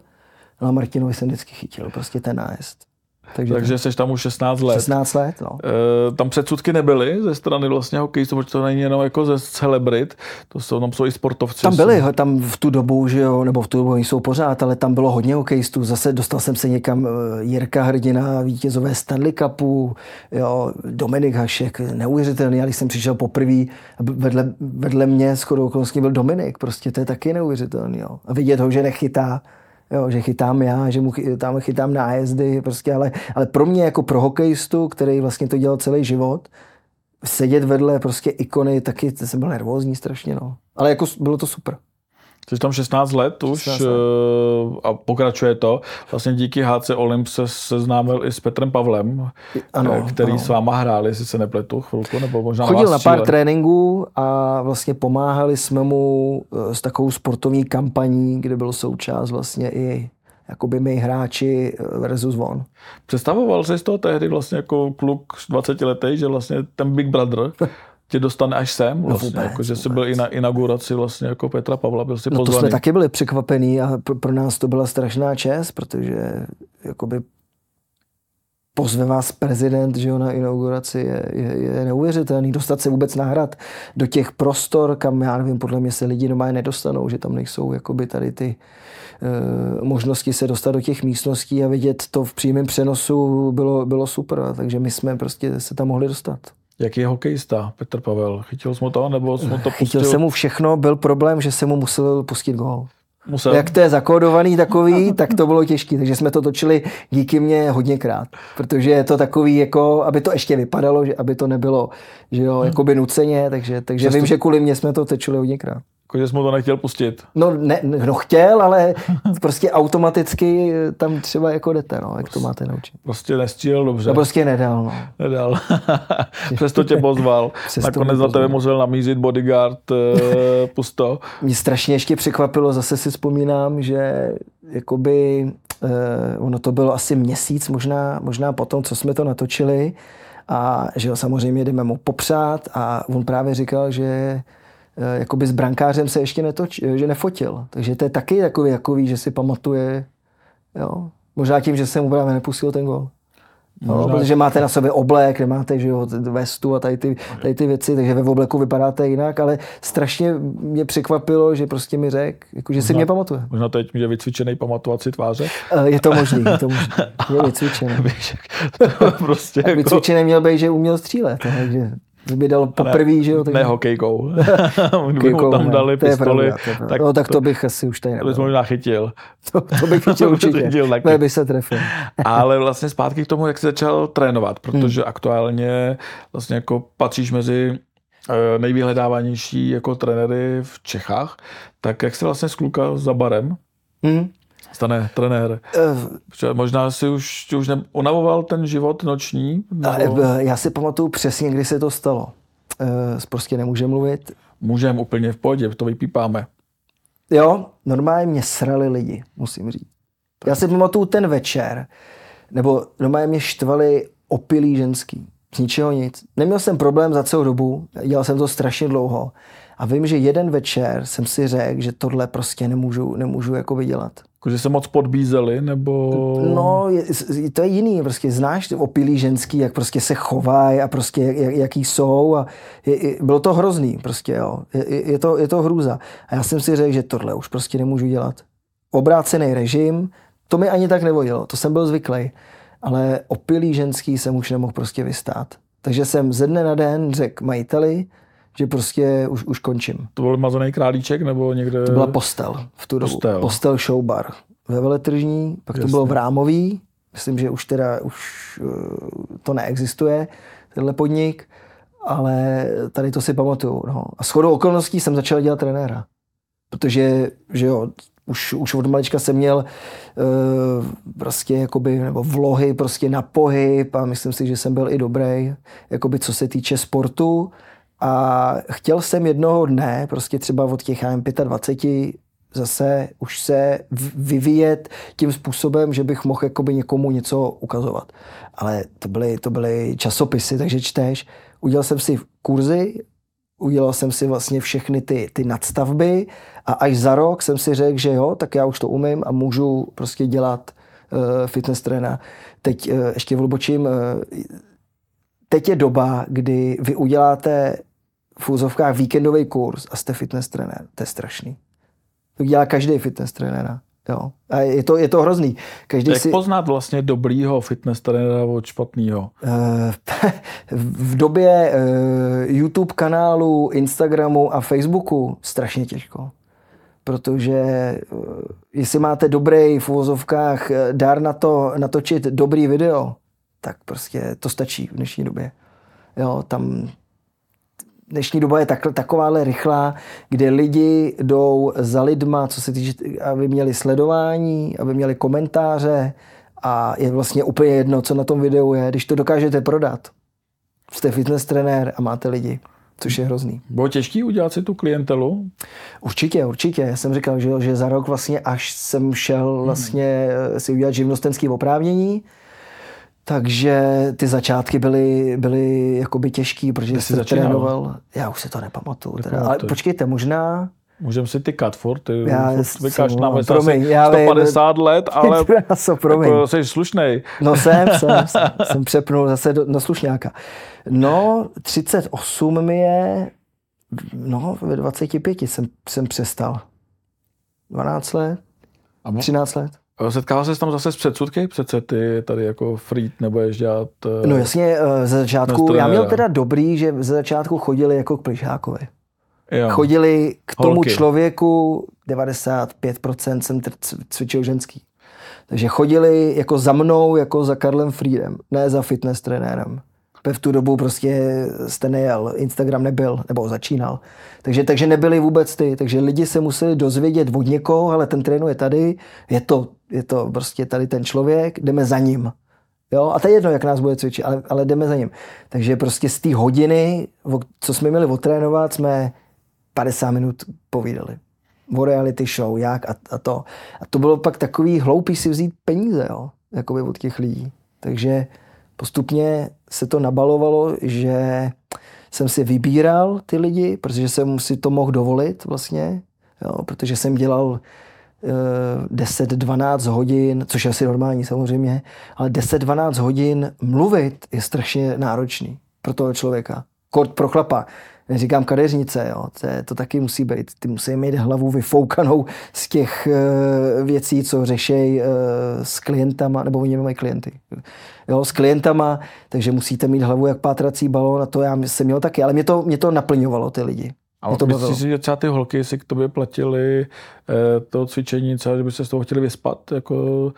No a Martinovi jsem vždycky chytil prostě ten nájezd. Takže, takže jsi tam už 16 let. 16 let, no. E, tam předsudky nebyly ze strany vlastně hokejistů, protože to není jenom jako ze celebrit, to jsou, tam jsou i sportovci. Tam byli, tam v tu dobu, že jo, nebo v tu dobu jsou pořád, ale tam bylo hodně hokejistů. Zase dostal jsem se někam eh, Jirka Hrdina, vítězové Stanley Cupu, jo, Dominik Hašek, neuvěřitelný. Když jsem přišel poprvé, vedle, vedle mě skoro okolností byl Dominik, prostě to je taky neuvěřitelný. Jo. A vidět ho, že nechytá, jo, že chytám já, že mu tam chytám nájezdy, prostě, ale, ale pro mě jako pro hokejistu, který vlastně to dělal celý život, sedět vedle prostě ikony, taky jsem byl nervózní strašně, no. Ale jako bylo to super. Jsi tam 16 let už 16 let. Eh, a pokračuje to. Vlastně díky HC Olymp se seznámil i s Petrem Pavlem, ano, eh, který ano. s váma hrál, jestli se nepletu chvilku, nebo možná Chodil na, na pár tréninků a vlastně pomáhali jsme mu eh, s takovou sportovní kampaní, kde byl součást vlastně i jakoby my hráči versus von. Představoval jsi to tehdy vlastně jako kluk 20 letý, že vlastně ten Big Brother tě dostane až sem, no vlastně, no vůbec, jako, že jsi byl i na inauguraci vlastně jako Petra Pavla, byl si no pozvaný. to jsme taky byli překvapení a pro, pro nás to byla strašná čest, protože jakoby pozve vás prezident že jo, na inauguraci, je, je, je neuvěřitelný. Dostat se vůbec na hrad do těch prostor, kam, já nevím, podle mě se lidi doma nedostanou, že tam nejsou jakoby tady ty e, možnosti se dostat do těch místností a vidět to v přímém přenosu bylo, bylo super. Takže my jsme prostě se tam mohli dostat. Jaký je hokejista Petr Pavel? Chytil jsi mu to, nebo jsi mu to pustil? Chytil jsem mu všechno, byl problém, že jsem mu musel pustit gol. Musel. Jak to je zakódovaný takový, tak to bylo těžké. Takže jsme to točili díky mně hodněkrát. Protože je to takový, jako, aby to ještě vypadalo, že aby to nebylo že jo, hmm. jakoby nuceně. Takže, takže vím, že kvůli mě jsme to točili hodněkrát. Jako, že jsi mu to nechtěl pustit. No, ne, no chtěl, ale prostě automaticky tam třeba jako jdete, no, jak to máte naučit. Prostě nestřílel dobře. No prostě nedal, no. Nedal. Přesto tě pozval. Přesto Nakonec za tebe musel namířit bodyguard uh, pusto. Mě strašně ještě překvapilo, zase si vzpomínám, že jakoby uh, ono to bylo asi měsíc, možná, možná potom, co jsme to natočili, a že ho samozřejmě jdeme mu popřát a on právě říkal, že jakoby s brankářem se ještě netoč, eh, že nefotil. Takže to je taky takový, takový že si pamatuje, jo. Možná tím, že jsem mu právě nepustil ten gol. No, protože máte na sobě oblek, nemáte že jo, vestu a tady ty, tady ty věci, takže ve obleku vypadáte jinak, ale strašně mě překvapilo, že prostě mi řekl, jako, že možná, si mě pamatuje. Možná teď mě vycvičený pamatovat si tváře? Eh, je to možný, je to možný. Je vycvičený. prostě jako... Vycvičený měl být, že uměl střílet, takže by dal poprvé, že jo? Tak... Ne hokejkou. hokejkou tam dali pistoli. Pravda, tak, no, tak to, to, bych asi už tady nebyl. To bys možná chytil. To, to bych chytil určitě. chytil taky. by se trefil. Ale vlastně zpátky k tomu, jak jsi začal trénovat, protože hmm. aktuálně vlastně jako patříš mezi eh, nejvyhledávanější jako trenéry v Čechách, tak jak jsi vlastně sklukal za barem? Hmm stane trenér? Uh, Možná si už, už unavoval ten život noční? Nebo... Já si pamatuju přesně, kdy se to stalo. Uh, prostě nemůže mluvit. Můžeme úplně v pohodě, to vypípáme. Jo, normálně mě srali lidi, musím říct. Já si pamatuju ten večer, nebo normálně mě štvali opilý ženský. Z ničeho nic. Neměl jsem problém za celou dobu, dělal jsem to strašně dlouho. A vím, že jeden večer jsem si řekl, že tohle prostě nemůžu, nemůžu jako vydělat. Jako, že se moc podbízeli, nebo... No, je, to je jiný, prostě znáš opilý ženský, jak prostě se chovají a prostě jak, jaký jsou a je, je, bylo to hrozný prostě, jo. Je, je, to, je to hrůza. A já jsem si řekl, že tohle už prostě nemůžu dělat. Obrácený režim, to mi ani tak nevodilo, to jsem byl zvyklý. Ale opilý ženský jsem už nemohl prostě vystát. Takže jsem ze dne na den řekl majiteli, že prostě už, už končím. To byl mazaný králíček nebo někde? To byla postel v tu dobu. Postel, postel showbar ve veletržní, pak Jasně. to bylo v Rámový, myslím, že už teda už eh, to neexistuje, tenhle podnik, ale tady to si pamatuju. No. A shodou okolností jsem začal dělat trenéra. Protože, že jo, už, už od malička jsem měl uh, prostě jakoby, nebo vlohy prostě na pohyb a myslím si, že jsem byl i dobrý, jakoby co se týče sportu a chtěl jsem jednoho dne, prostě třeba od těch 25 zase už se vyvíjet tím způsobem, že bych mohl jakoby někomu něco ukazovat. Ale to byly, to byly časopisy, takže čteš. Udělal jsem si kurzy, udělal jsem si vlastně všechny ty, ty nadstavby a až za rok jsem si řekl, že jo, tak já už to umím a můžu prostě dělat fitness trenéra. Teď uh, ještě vlubočím, uh, teď je doba, kdy vy uděláte v úzovkách víkendový kurz a jste fitness trenér. To je strašný. To dělá každý fitness trenéra. Jo. A je to, je to hrozný. Každý Jak si... poznat vlastně dobrýho fitness trenéra od špatného? Eh, v době eh, YouTube kanálu, Instagramu a Facebooku strašně těžko. Protože eh, jestli máte dobrý v uvozovkách dár na to natočit dobrý video, tak prostě to stačí v dnešní době. Jo, tam dnešní doba je tak, takováhle rychlá, kde lidi jdou za lidma, co se týče, aby měli sledování, aby měli komentáře a je vlastně úplně jedno, co na tom videu je. Když to dokážete prodat, jste fitness trenér a máte lidi, což je hrozný. Bylo těžké udělat si tu klientelu? Určitě, určitě. Já jsem říkal, že, že za rok vlastně, až jsem šel vlastně hmm. si udělat živnostenské oprávnění, takže ty začátky byly, byly jakoby těžký, protože jsi trénoval. Já už si to nepamatuju. Teda. Ale počkejte, možná... Můžeme si tykat furt, ty já vykáš nám promiň, já 150 vím, let, ale jako jsi slušnej. No jsem, jsem, jsem, jsem přepnul zase do, do slušňáka. No, 38 mi je, no, ve 25 jsem, jsem přestal. 12 let, 13 let. Setkával se tam zase s předsudky? Přece ty tady jako freed nebo ješ dělat... No jasně, eh, ze začátku, já měl teda dobrý, že ze začátku chodili jako k plišákovi. Jo. Chodili k tomu Holky. člověku, 95% jsem cvičil ženský. Takže chodili jako za mnou, jako za Karlem Friedem, ne za fitness trenérem v tu dobu prostě jste nejel, Instagram nebyl, nebo začínal. Takže, takže nebyly vůbec ty, takže lidi se museli dozvědět od někoho, ale ten trénu je tady, je to, je to prostě tady ten člověk, jdeme za ním. Jo? A to je jedno, jak nás bude cvičit, ale, ale jdeme za ním. Takže prostě z té hodiny, co jsme měli otrénovat, jsme 50 minut povídali. O reality show, jak a, a to. A to bylo pak takový hloupý si vzít peníze, jo? Jakoby od těch lidí. Takže postupně se to nabalovalo, že jsem si vybíral ty lidi, protože jsem si to mohl dovolit vlastně, jo, protože jsem dělal 10-12 eh, hodin, což je asi normální samozřejmě, ale 10-12 hodin mluvit je strašně náročný pro toho člověka. Kort pro chlapa neříkám kadeřnice, jo, to, je, to taky musí být. Ty musí mít hlavu vyfoukanou z těch uh, věcí, co řešejí uh, s klientama, nebo oni mají klienty. Jo, s klientama, takže musíte mít hlavu jak pátrací balón a to já jsem měl taky, ale mě to, mě to naplňovalo ty lidi. A to myslíš si, že třeba ty holky si k tobě platili eh, to cvičení, třeba, že by se z toho chtěli vyspat, jako,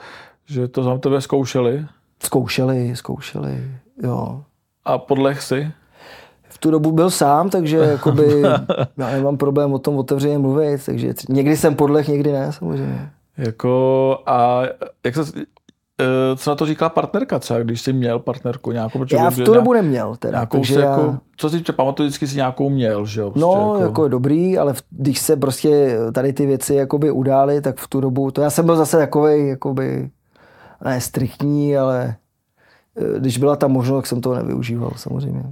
že to za tebe zkoušeli? Zkoušeli, zkoušeli, jo. A podlech si? V tu dobu byl sám, takže jakoby, já nemám problém o tom otevřeně mluvit, takže někdy jsem podlech, někdy ne, samozřejmě. Jako, a jak se, eh, co na to říká partnerka třeba, když jsi měl partnerku nějakou? Já v tu dobu neměl teda. Nějakou takže se, já... jako, co si pamatuju, vždycky si nějakou měl, že jo? Prostě no, jako... jako dobrý, ale v, když se prostě tady ty věci jakoby udály, tak v tu dobu, to já jsem byl zase takový, jakoby, ne striktní, ale eh, když byla ta možnost, tak jsem to nevyužíval samozřejmě.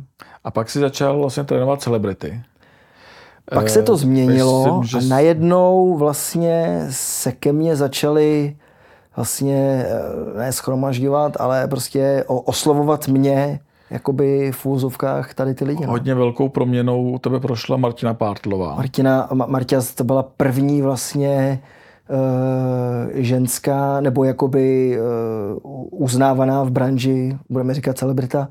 A pak si začal vlastně trénovat celebrity. Pak se to eh, změnilo Myslím, že... a najednou vlastně se ke mně začali vlastně eh, ne schromažďovat, ale prostě oslovovat mě jakoby v úzovkách tady ty lidi. No. Hodně velkou proměnou u tebe prošla Martina Pártlová. Martina, Martina to byla první vlastně uh, ženská, nebo jakoby uh, uznávaná v branži, budeme říkat celebrita,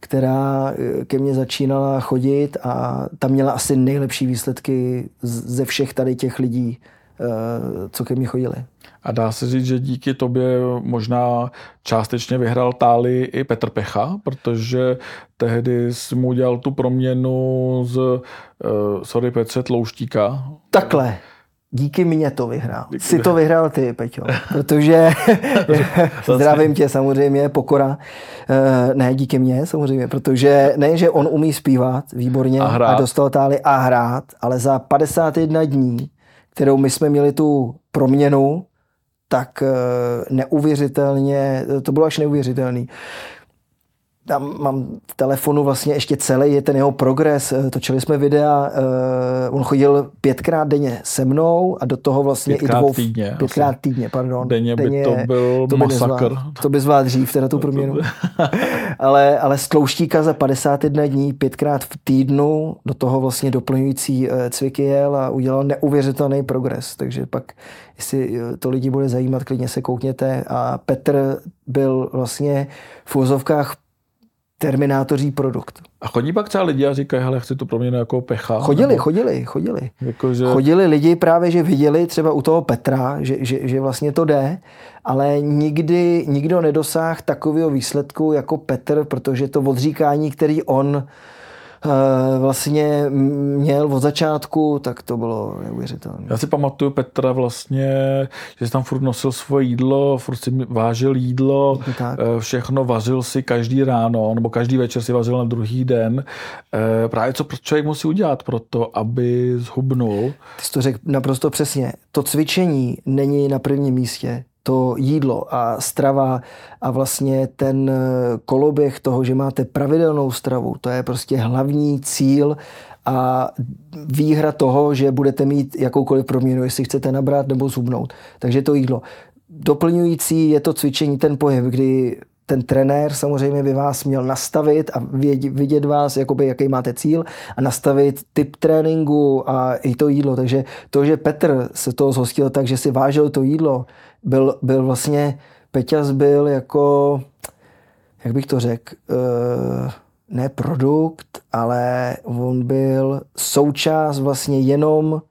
která eh, ke mně začínala chodit a tam měla asi nejlepší výsledky ze všech tady těch lidí, eh, co ke mně chodili. A dá se říct, že díky tobě možná částečně vyhrál táli i Petr Pecha, protože tehdy jsi mu udělal tu proměnu z, uh, sorry Petře, Tlouštíka. Takhle díky mně to vyhrál. Díky. Si to vyhrál ty, Peťo, protože zdravím tě samozřejmě, pokora. Uh, ne, díky mně samozřejmě, protože ne, že on umí zpívat výborně a, hrát. a dostal táli a hrát, ale za 51 dní, kterou my jsme měli tu proměnu, tak uh, neuvěřitelně, to bylo až neuvěřitelný. Tam mám v telefonu vlastně ještě celý je ten jeho progres. Eh, točili jsme videa, uh, on chodil pětkrát denně se mnou a do toho vlastně pětkrát i dvou... Týdně, pětkrát asi. týdně, pardon. Denně, denně by to byl to by masakr. Nezvlád, to by zvládl dřív, teda tu proměnu. ale, ale z tlouštíka za 51 dní, pětkrát v týdnu, do toho vlastně doplňující uh, cviky jel a udělal neuvěřitelný progres. Takže pak, jestli to lidi bude zajímat, klidně se koukněte. A Petr byl vlastně v úzovkách terminátoří produkt. A chodí pak třeba lidi a říkají, hele, chci to proměnit jako pecha? Chodili, nebo... chodili, chodili. Jako, že... Chodili lidi právě, že viděli třeba u toho Petra, že, že, že vlastně to jde, ale nikdy nikdo nedosáhl takového výsledku jako Petr, protože to odříkání, který on vlastně měl od začátku, tak to bylo neuvěřitelné. Já si pamatuju Petra vlastně, že si tam furt nosil svoje jídlo, furt si vážil jídlo, tak. Eh, všechno vařil si každý ráno, nebo každý večer si vařil na druhý den. Eh, právě co člověk musí udělat pro to, aby zhubnul. Ty jsi to řekl naprosto přesně. To cvičení není na prvním místě to jídlo a strava a vlastně ten eh, koloběh toho, že máte pravidelnou stravu, to je prostě hlavní cíl a výhra toho, že budete mít jakoukoliv proměnu, jestli chcete nabrat nebo zhubnout. Takže to jídlo. Doplňující je to cvičení, ten pohyb, kdy ten trenér samozřejmě by vás měl nastavit a vidět vás, jakoby, jaký máte cíl a nastavit typ tréninku a i to jídlo. Takže to, že Petr se toho zhostil tak, že si vážil to jídlo, byl, byl vlastně, Peťas byl jako, jak bych to řekl, uh, ne produkt, ale on byl součást vlastně jenom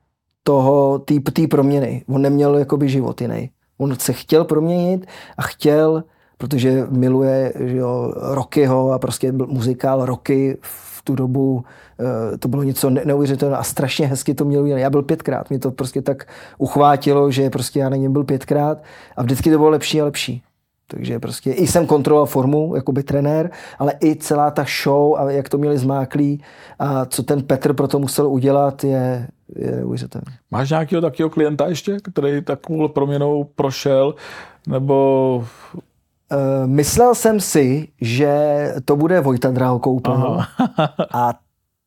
toho, té proměny. On neměl jakoby život jiný. On se chtěl proměnit a chtěl, protože miluje že jo, Rockyho a prostě byl muzikál Rocky v tu dobu Eh, to bylo něco neuvěřitelného a strašně hezky to mělo Já byl pětkrát, mě to prostě tak uchvátilo, že prostě já na něm byl pětkrát a vždycky to bylo lepší a lepší. Takže prostě i jsem kontroloval formu, jako by trenér, ale i celá ta show a jak to měli zmáklý a co ten Petr pro to musel udělat, je, je neuvěřitelné. Máš nějakého takového klienta ještě, který takovou proměnou prošel, nebo Uh, myslel jsem si, že to bude Vojta Drahokoupel a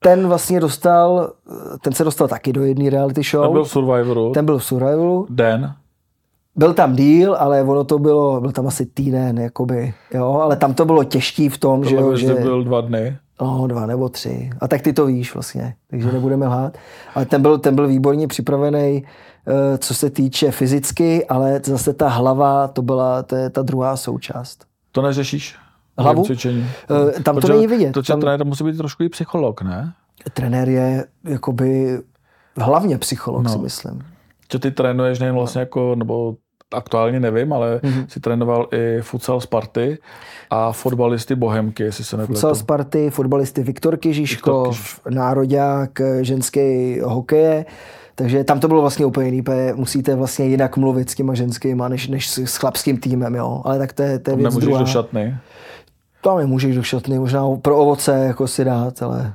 ten vlastně dostal, ten se dostal taky do jedné reality show. Ten byl v Survivoru. Ten byl v Survivoru. Den. Byl tam díl, ale ono to bylo, byl tam asi týden, jakoby, jo, ale tam to bylo těžký v tom, to že jo, že... byl dva dny. No, dva nebo tři. A tak ty to víš vlastně, takže nebudeme lhát. Ale ten byl, ten byl výborně připravený, eh, co se týče fyzicky, ale zase ta hlava, to byla to je ta druhá součást. To neřešíš? hlavu. Cvičení. Uh, tam Protože to není vidět. To tam... trenér musí být trošku i psycholog, ne? Trenér je jakoby hlavně psycholog, no. si myslím. Že ty trénuješ nejen vlastně jako, nebo aktuálně nevím, ale mm-hmm. si trénoval i futsal Sparty a fotbalisty Bohemky, jestli se nepletu. Futsal Sparty, fotbalisty Viktor Kyžiškov, Viktor nároďák ženské hokeje. Takže tam to bylo vlastně úplně jiný, musíte vlastně jinak mluvit s těma ženskýma, než, než s chlapským týmem, jo. Ale tak to je, to je věc nemůžeš druhá. do šatny tam nemůžeš do šatny, možná pro ovoce jako si dát, ale,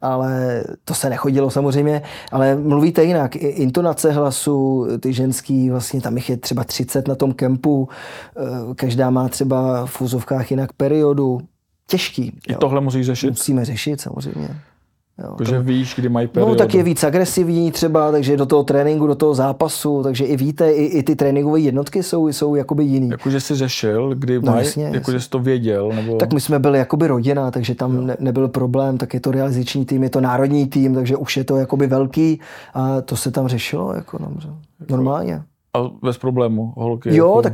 ale to se nechodilo samozřejmě, ale mluvíte jinak. Intonace hlasu, ty ženský, vlastně tam jich je třeba 30 na tom kempu, eh, každá má třeba v úzovkách jinak periodu. Těžký. I jo. tohle musíš řešit? Musíme řešit samozřejmě. Jo, že víš, kdy mají periodu. No tak je víc agresivní třeba, takže do toho tréninku, do toho zápasu, takže i víte, i, i ty tréninkové jednotky jsou, jsou jakoby jiný. Jakože jsi řešil, kdy no, mají, jasně, jakože jsi to věděl? Nebo... Tak my jsme byli jakoby rodina, takže tam ne, nebyl problém, tak je to realizační tým, je to národní tým, takže už je to jakoby velký a to se tam řešilo jako dobře. normálně. A bez problému, holky. Jo, jako... tak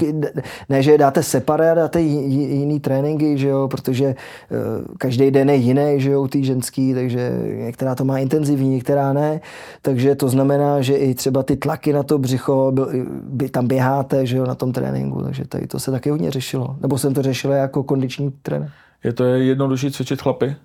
ne, že dáte separát, dáte jiný tréninky, že jo, protože uh, každý den je jiný, že jo, ty ženský, takže některá to má intenzivní, některá ne, takže to znamená, že i třeba ty tlaky na to břicho, by, by tam běháte, že jo, na tom tréninku, takže tady to se taky hodně řešilo. Nebo jsem to řešil jako kondiční trenér. Je to jednodušší cvičit chlapy?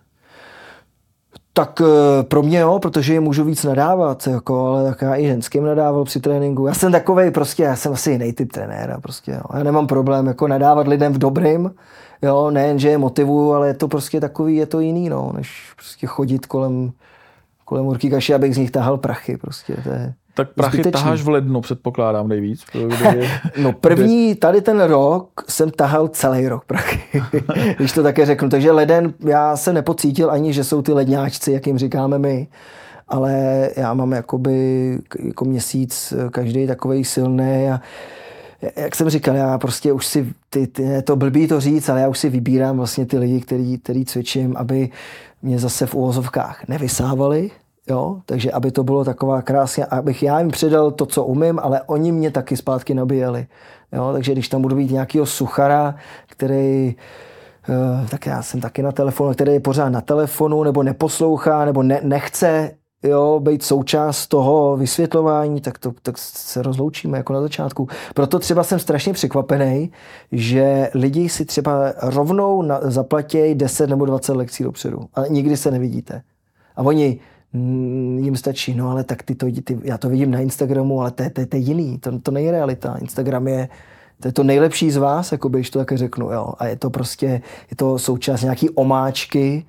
Tak eh, pro mě jo, protože je můžu víc nadávat, jako, ale tak já i ženským nadával při tréninku. Já jsem takový prostě, já jsem asi jiný typ trenéra, prostě, jo. Já nemám problém jako nadávat lidem v dobrým, jo, nejen, že je motivuju, ale je to prostě takový, je to jiný, no, než prostě chodit kolem, kolem urky kaši, abych z nich tahal prachy, prostě, to je... Tak prachy Zbytečný. taháš v lednu, předpokládám nejvíc. no první, tady ten rok jsem tahal celý rok prachy, když to také řeknu. Takže leden, já se nepocítil ani, že jsou ty ledňáčci, jak jim říkáme my, ale já mám jakoby jako měsíc každý takový silný a jak jsem říkal, já prostě už si, ty, ty, je to blbý to říct, ale já už si vybírám vlastně ty lidi, který, který cvičím, aby mě zase v úvozovkách nevysávali, jo, takže aby to bylo taková krásně, abych já jim předal to, co umím, ale oni mě taky zpátky nabíjeli, jo, takže když tam budu být nějakýho suchara, který tak já jsem taky na telefonu, který je pořád na telefonu, nebo neposlouchá, nebo ne, nechce jo, být součást toho vysvětlování, tak, to, tak se rozloučíme jako na začátku. Proto třeba jsem strašně překvapený, že lidi si třeba rovnou zaplatí 10 nebo 20 lekcí dopředu a nikdy se nevidíte. A oni, jim stačí, no ale tak ty to, ty, já to vidím na Instagramu, ale to, to, to je jiný, to, to není realita. Instagram je, to je to nejlepší z vás, jako když to také řeknu, jo. A je to prostě, je to součást nějaký omáčky,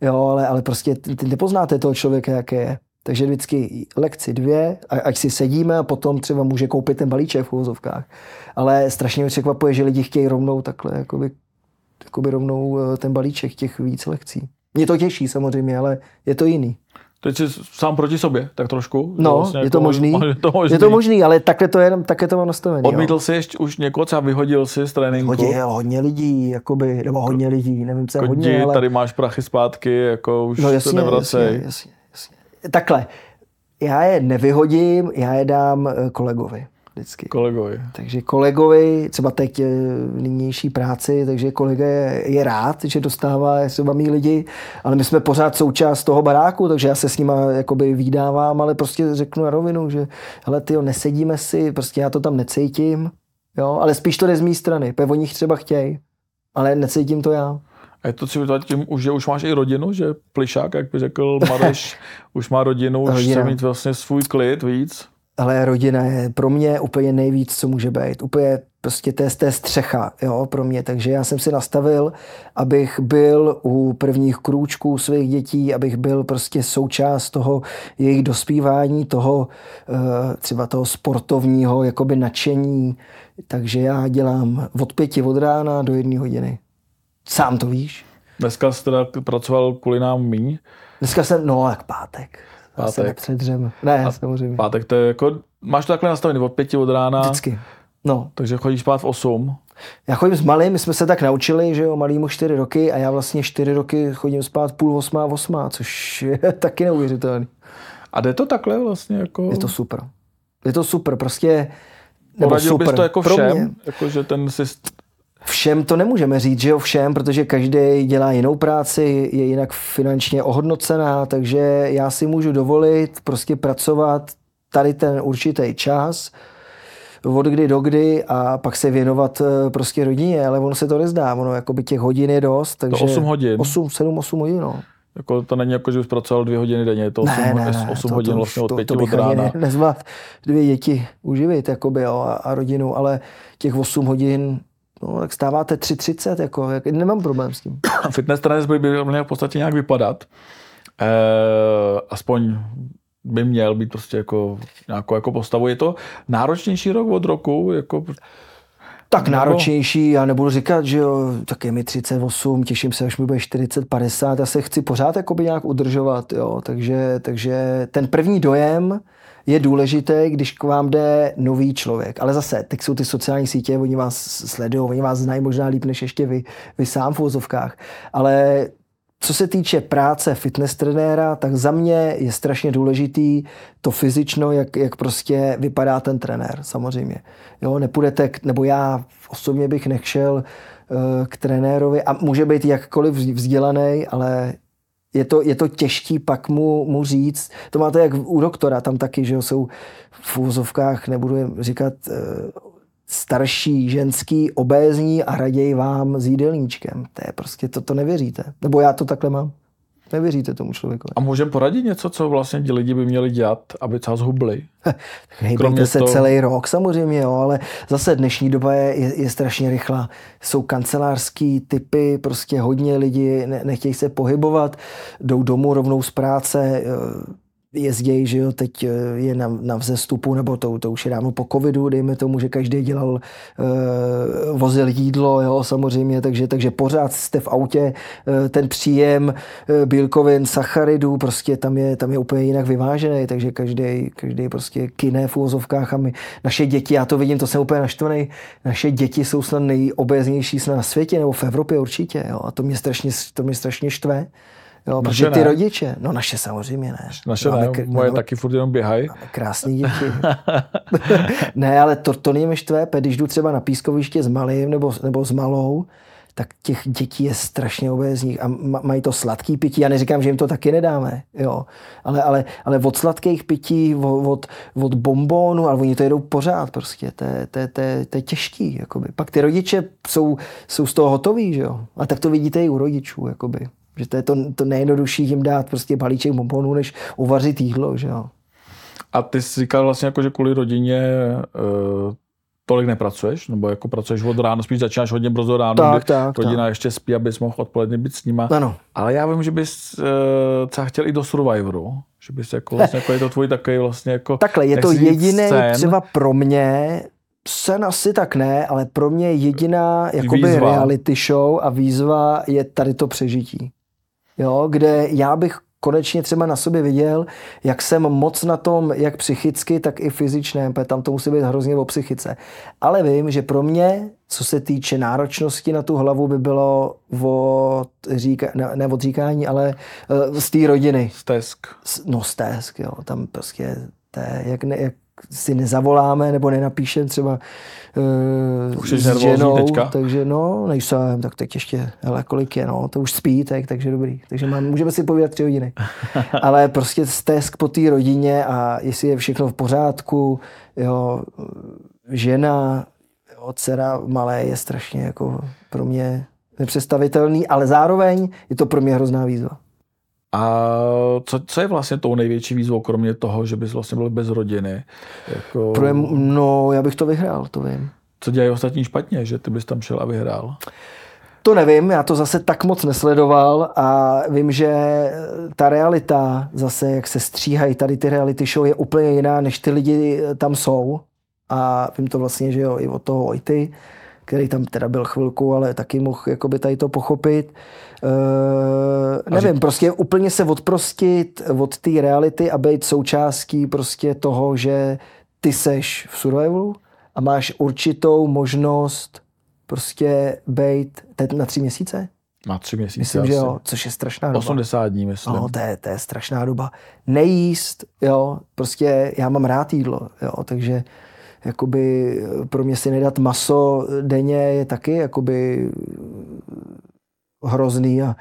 jo, ale, ale prostě ty nepoznáte toho člověka, jaké je. Takže vždycky lekci dvě, ať si sedíme a potom třeba může koupit ten balíček v uvozovkách. Ale strašně mě překvapuje, že lidi chtějí rovnou takhle, jakoby, jakoby rovnou eh, ten balíček těch víc lekcí. Mě to těší samozřejmě, ale je to jiný. Teď jsi sám proti sobě, tak trošku. No, vlastně je, to jako, možný. je to možný. Je to možný, ale takhle to, je, takhle to mám nastavený. Odmítl jsi ještě už někoho, třeba vyhodil si z tréninku? Hodně, hodně lidí, jakoby, nebo hodně lidí, nevím, co je hodně, ale... tady máš prachy zpátky, jako už no, jasně, se nevracej. Jasně, jasně, jasně. Takhle, já je nevyhodím, já je dám eh, kolegovi vždycky. Kolegovi. Takže kolegovi, třeba teď v nynější práci, takže kolega je, je rád, že dostává třeba mý lidi, ale my jsme pořád součást toho baráku, takže já se s nima jakoby výdávám, ale prostě řeknu na rovinu, že hele ty nesedíme si, prostě já to tam necítím, jo, ale spíš to jde z mé strany, pe nich třeba chtějí, ale necítím to já. A je to třeba tím, že už máš i rodinu, že plišák, jak by řekl Mareš, už má rodinu, už chce mít vlastně svůj klid víc? Ale rodina je pro mě úplně nejvíc, co může být. Úplně prostě to je, to je střecha jo, pro mě. Takže já jsem si nastavil, abych byl u prvních krůčků svých dětí, abych byl prostě součást toho jejich dospívání, toho eh, třeba toho sportovního jakoby nadšení. Takže já dělám od pěti od rána do jedné hodiny. Sám to víš. Dneska jsi teda pracoval kvůli nám míň? Dneska jsem, no jak pátek. Pátek. Ne, a samozřejmě. Pátek to je jako, máš to takhle nastavený od pěti od rána. Vždycky. No. Takže chodíš spát v 8. Já chodím s malým, my jsme se tak naučili, že jo, malý mu čtyři roky a já vlastně čtyři roky chodím spát půl osmá, osmá, což je taky neuvěřitelný. A jde to takhle vlastně jako? Je to super. Je to super, prostě nebo Poradil super. bys to jako všem? Jako, že ten systém Všem to nemůžeme říct, že jo, všem, protože každý dělá jinou práci, je jinak finančně ohodnocená, takže já si můžu dovolit prostě pracovat tady ten určitý čas, od kdy do kdy a pak se věnovat eh, prostě rodině, ale ono se to nezdá, ono jako by těch hodin je dost. Takže to 8 hodin? 8, 7, 8 hodin, no. Jako to není jako, že bys pracoval dvě hodiny denně, je to 8, ne, ne, ne, 8 to, hodin to, vlastně od to, pěti to bych od rána. Ne, nezvlád dvě děti uživit jakoby, jo, a, a rodinu, ale těch 8 hodin No, tak stáváte 3.30, jako, jak, nemám problém s tím. Fitness trenér by, by měl v podstatě nějak vypadat. E, aspoň by měl být prostě jako nějakou jako postavu. Je to náročnější rok od roku? Jako... Tak náročnější, já nebudu říkat, že jo, tak je mi 38, těším se, až mi bude 40, 50, já se chci pořád jakoby nějak udržovat, jo, takže, takže ten první dojem, je důležité, když k vám jde nový člověk. Ale zase, teď jsou ty sociální sítě, oni vás sledují, oni vás znají možná líp než ještě vy, vy sám v úzovkách. Ale co se týče práce fitness trenéra, tak za mě je strašně důležitý to fyzično, jak, jak prostě vypadá ten trenér, samozřejmě. Jo, nepůjdete, nebo já osobně bych nechšel uh, k trenérovi a může být jakkoliv vzdělaný, ale je to, je to těžký pak mu, mu říct. To máte jak u doktora, tam taky, že jsou v úzovkách, nebudu říkat, eh, starší, ženský, obézní a raději vám s jídelníčkem. To je prostě, to, to nevěříte. Nebo já to takhle mám. Nevěříte tomu člověku. A můžeme poradit něco, co vlastně ti lidi by měli dělat, aby třeba zhubli? Hejbejte se to... celý rok samozřejmě, jo, ale zase dnešní doba je, je, je strašně rychlá. Jsou kancelářský typy, prostě hodně lidí ne, nechtějí se pohybovat, jdou domů rovnou z práce, jezdějí, že jo, teď eh, je na, na vzestupu, nebo to, to už je dávno po covidu, dejme tomu, že každý dělal, uh, vozil jídlo, jo, samozřejmě, takže, takže pořád jste v autě, uh, ten příjem uh, bílkovin, sacharidů, prostě tam je, tam je úplně jinak vyvážený, takže každý, každý prostě kine v úvozovkách a my, naše děti, já to vidím, to jsem úplně naštvaný, naše děti jsou snad nejobeznější snad na světě, nebo v Evropě určitě, jo, a to mě strašně, to mě strašně štve. Jo, naše protože ty ne. rodiče, no naše samozřejmě ne. Naše máme, ne, moje máme, taky furt jenom běhají. Krásný děti. ne, ale to, to mě štve, když jdu třeba na pískoviště s malým nebo, nebo s malou, tak těch dětí je strašně obézních a mají to sladký pití. Já neříkám, že jim to taky nedáme, jo. Ale, ale, ale od sladkých pití, od, od bombónu, ale oni to jedou pořád prostě. To je, to je, to je, to je těžký, jakoby. Pak ty rodiče jsou, jsou z toho hotoví, že jo. A tak to vidíte i u rodičů, jakoby. Že to je to, to nejjednodušší jim dát prostě balíček bombonů, než uvařit jídlo, že jo. A ty jsi říkal vlastně jako, že kvůli rodině uh, tolik nepracuješ, nebo jako pracuješ od rána, spíš začínáš hodně brzo ráno, tak, tak, rodina tak. ještě spí, abys mohl odpoledne být s nima. Ano. Ale já vím, že bys uh, třeba chtěl i do Survivoru, že bys jako, vlastně, jako je to tvůj takový vlastně jako... Takhle, je to jediný třeba pro mě, sen asi tak ne, ale pro mě jediná jakoby výzva. reality show a výzva je tady to přežití jo, kde já bych konečně třeba na sobě viděl, jak jsem moc na tom, jak psychicky, tak i fyzičně, protože tam to musí být hrozně o psychice. Ale vím, že pro mě, co se týče náročnosti na tu hlavu, by bylo od říka, ne, ne od říkání, ale uh, z té rodiny. Stesk. No stesk, jo, tam prostě to je, jak, ne, jak si nezavoláme nebo nenapíšem třeba uh, už s ženou, teďka? takže no, nejsem, tak teď ještě, hele, kolik je, no, to už spí, tak, takže dobrý. Takže mám, můžeme si povídat tři hodiny. Ale prostě stesk po té rodině a jestli je všechno v pořádku, jo, žena, jo, dcera malé je strašně jako pro mě nepředstavitelný, ale zároveň je to pro mě hrozná výzva. A co, co je vlastně tou největší výzvou, kromě toho, že bys vlastně byl bez rodiny? Jako... Pro, no, já bych to vyhrál, to vím. Co dělají ostatní špatně, že ty bys tam šel a vyhrál? To nevím, já to zase tak moc nesledoval a vím, že ta realita, zase jak se stříhají tady ty reality show, je úplně jiná, než ty lidi tam jsou. A vím to vlastně, že jo, i od toho Ojty, který tam teda byl chvilku, ale taky mohl jakoby tady to pochopit. Uh, nevím, řík... prostě úplně se odprostit od té reality a být součástí prostě toho, že ty seš v survivalu a máš určitou možnost prostě být teď na tři měsíce? Na tři měsíce Myslím, asi. že jo, což je strašná doba. 80 dní, myslím. No, to je, to je strašná doba. Nejíst, jo, prostě já mám rád jídlo, jo, takže jakoby pro mě si nedat maso denně je taky jakoby hrozný a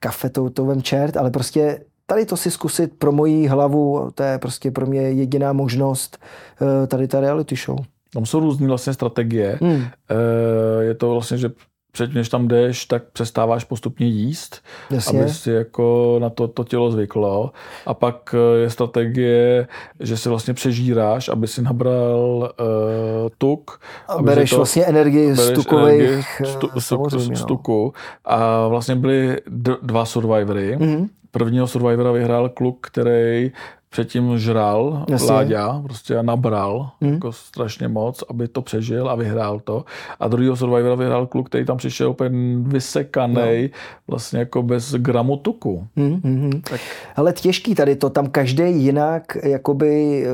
kafe to, to vem čert, ale prostě tady to si zkusit pro moji hlavu, to je prostě pro mě jediná možnost eh, tady ta reality show. Tam jsou různé vlastně strategie. Hmm. Eh, je to vlastně, že předtím, než tam jdeš, tak přestáváš postupně jíst, Jasně. aby si jako na to, to tělo zvyklo. A pak eh, je strategie, že si vlastně přežíráš, aby si nabral uh, tuk. A bereš to, vlastně energii z tukových stu, stu, z tuku. A vlastně byly dva survivory. Mm-hmm. Prvního survivora vyhrál kluk, který předtím žral Jasně. Láďa prostě nabral hmm. jako strašně moc, aby to přežil a vyhrál to. A druhýho Survivora vyhrál kluk, který tam přišel úplně vysekaný, no. vlastně jako bez gramu tuku. Hmm, hmm, hmm. Tak. Ale těžký tady to, tam každý jinak, jakoby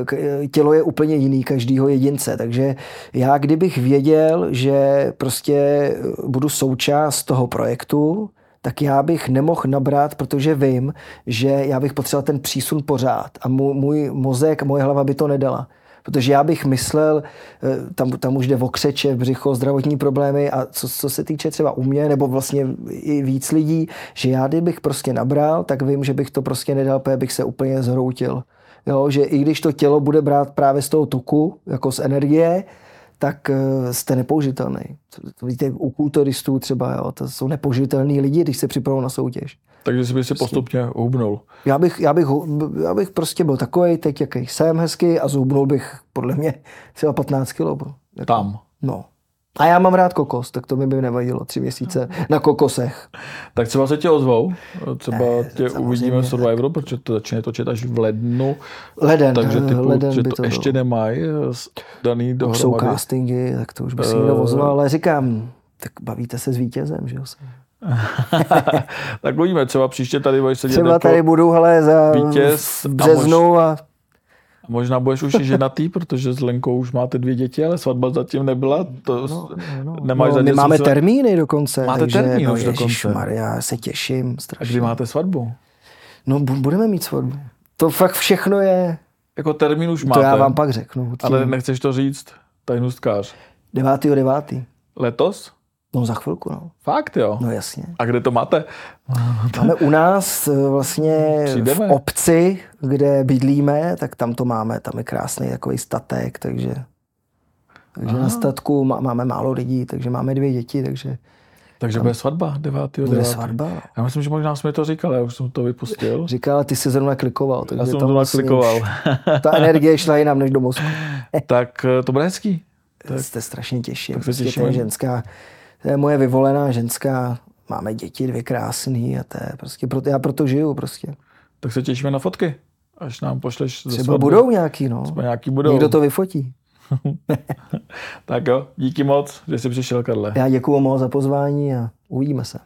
tělo je úplně jiný každýho jedince, takže já kdybych věděl, že prostě budu součást toho projektu, tak já bych nemohl nabrat, protože vím, že já bych potřeboval ten přísun pořád a můj, můj mozek, moje hlava by to nedala. Protože já bych myslel, eh, tam, tam už jde o křeče, břicho, zdravotní problémy a co, co se týče třeba u mě, nebo vlastně i víc lidí, že já kdybych prostě nabral, tak vím, že bych to prostě nedal, protože bych se úplně zhroutil. Jo, že i když to tělo bude brát právě z toho tuku, jako z energie, tak eh, jste nepoužitelný. To vidíte u kulturistů třeba, jo, to jsou nepoužitelní lidi, když se připravují na soutěž. Takže si by si postupně hubnul. Já bych, já, bych, já bych prostě byl takový, teď jaký jsem hezky a zhubnul bych podle mě třeba 15 kg. Tam? No. A já mám rád kokos, tak to mi by nevadilo tři měsíce na kokosech. Tak třeba se tě ozvou, třeba ne, tě uvidíme v Survivoru, protože to začne točit až v lednu. Leden, takže typu, leden že by to, to ještě nemají daný Už dohromady. jsou castingy, tak to už by si Eh. někdo ozval, ale říkám, tak bavíte se s vítězem, že jo? tak uvidíme, třeba příště tady budeš sedět Třeba jako, tady budu, hele, za vítěz v a březnu a možná budeš už i ženatý, protože s Lenkou už máte dvě děti, ale svatba zatím nebyla, to no, no, nemáš no, my máme se- termíny dokonce. Máte takže, termín no, už dokonce. Maria, já se těším A strašně. kdy máte svatbu? No bu- budeme mít svatbu. To fakt všechno je, Jako termín už to máte, já vám pak řeknu. Tím ale nechceš to říct, tajnůstkář. 9. 9. Letos? No za chvilku, no. Fakt jo. No jasně. A kde to máte? Máme u nás eh, vlastně Přijdeme. v obci, kde bydlíme, tak tam to máme, tam je krásný takový statek, takže, takže na statku má, máme málo lidí, takže máme dvě děti, takže Takže bude svatba 9. bude 9. svatba. Já myslím, že možná jsme to říkal, já už jsem to vypustil. Říkal, ty jsi zrovna klikoval, takže Já jsem to vlastně naklikoval. už Ta energie šla jinam než do mozku. tak eh, to bude hezký. Tak se strašně těším. Tak se Prostě těším. to je ženská, to je moje vyvolená ženská, máme děti dvě krásný a to je prostě, proto, já proto žiju prostě. Tak se těšíme na fotky, až nám pošleš ze Třeba svatby. budou nějaký, no. Třeba nějaký budou. Někdo to vyfotí. Tak jo, díky moc, že jsi přišel, Karle. Já děkuju moc za pozvání a uvidíme se.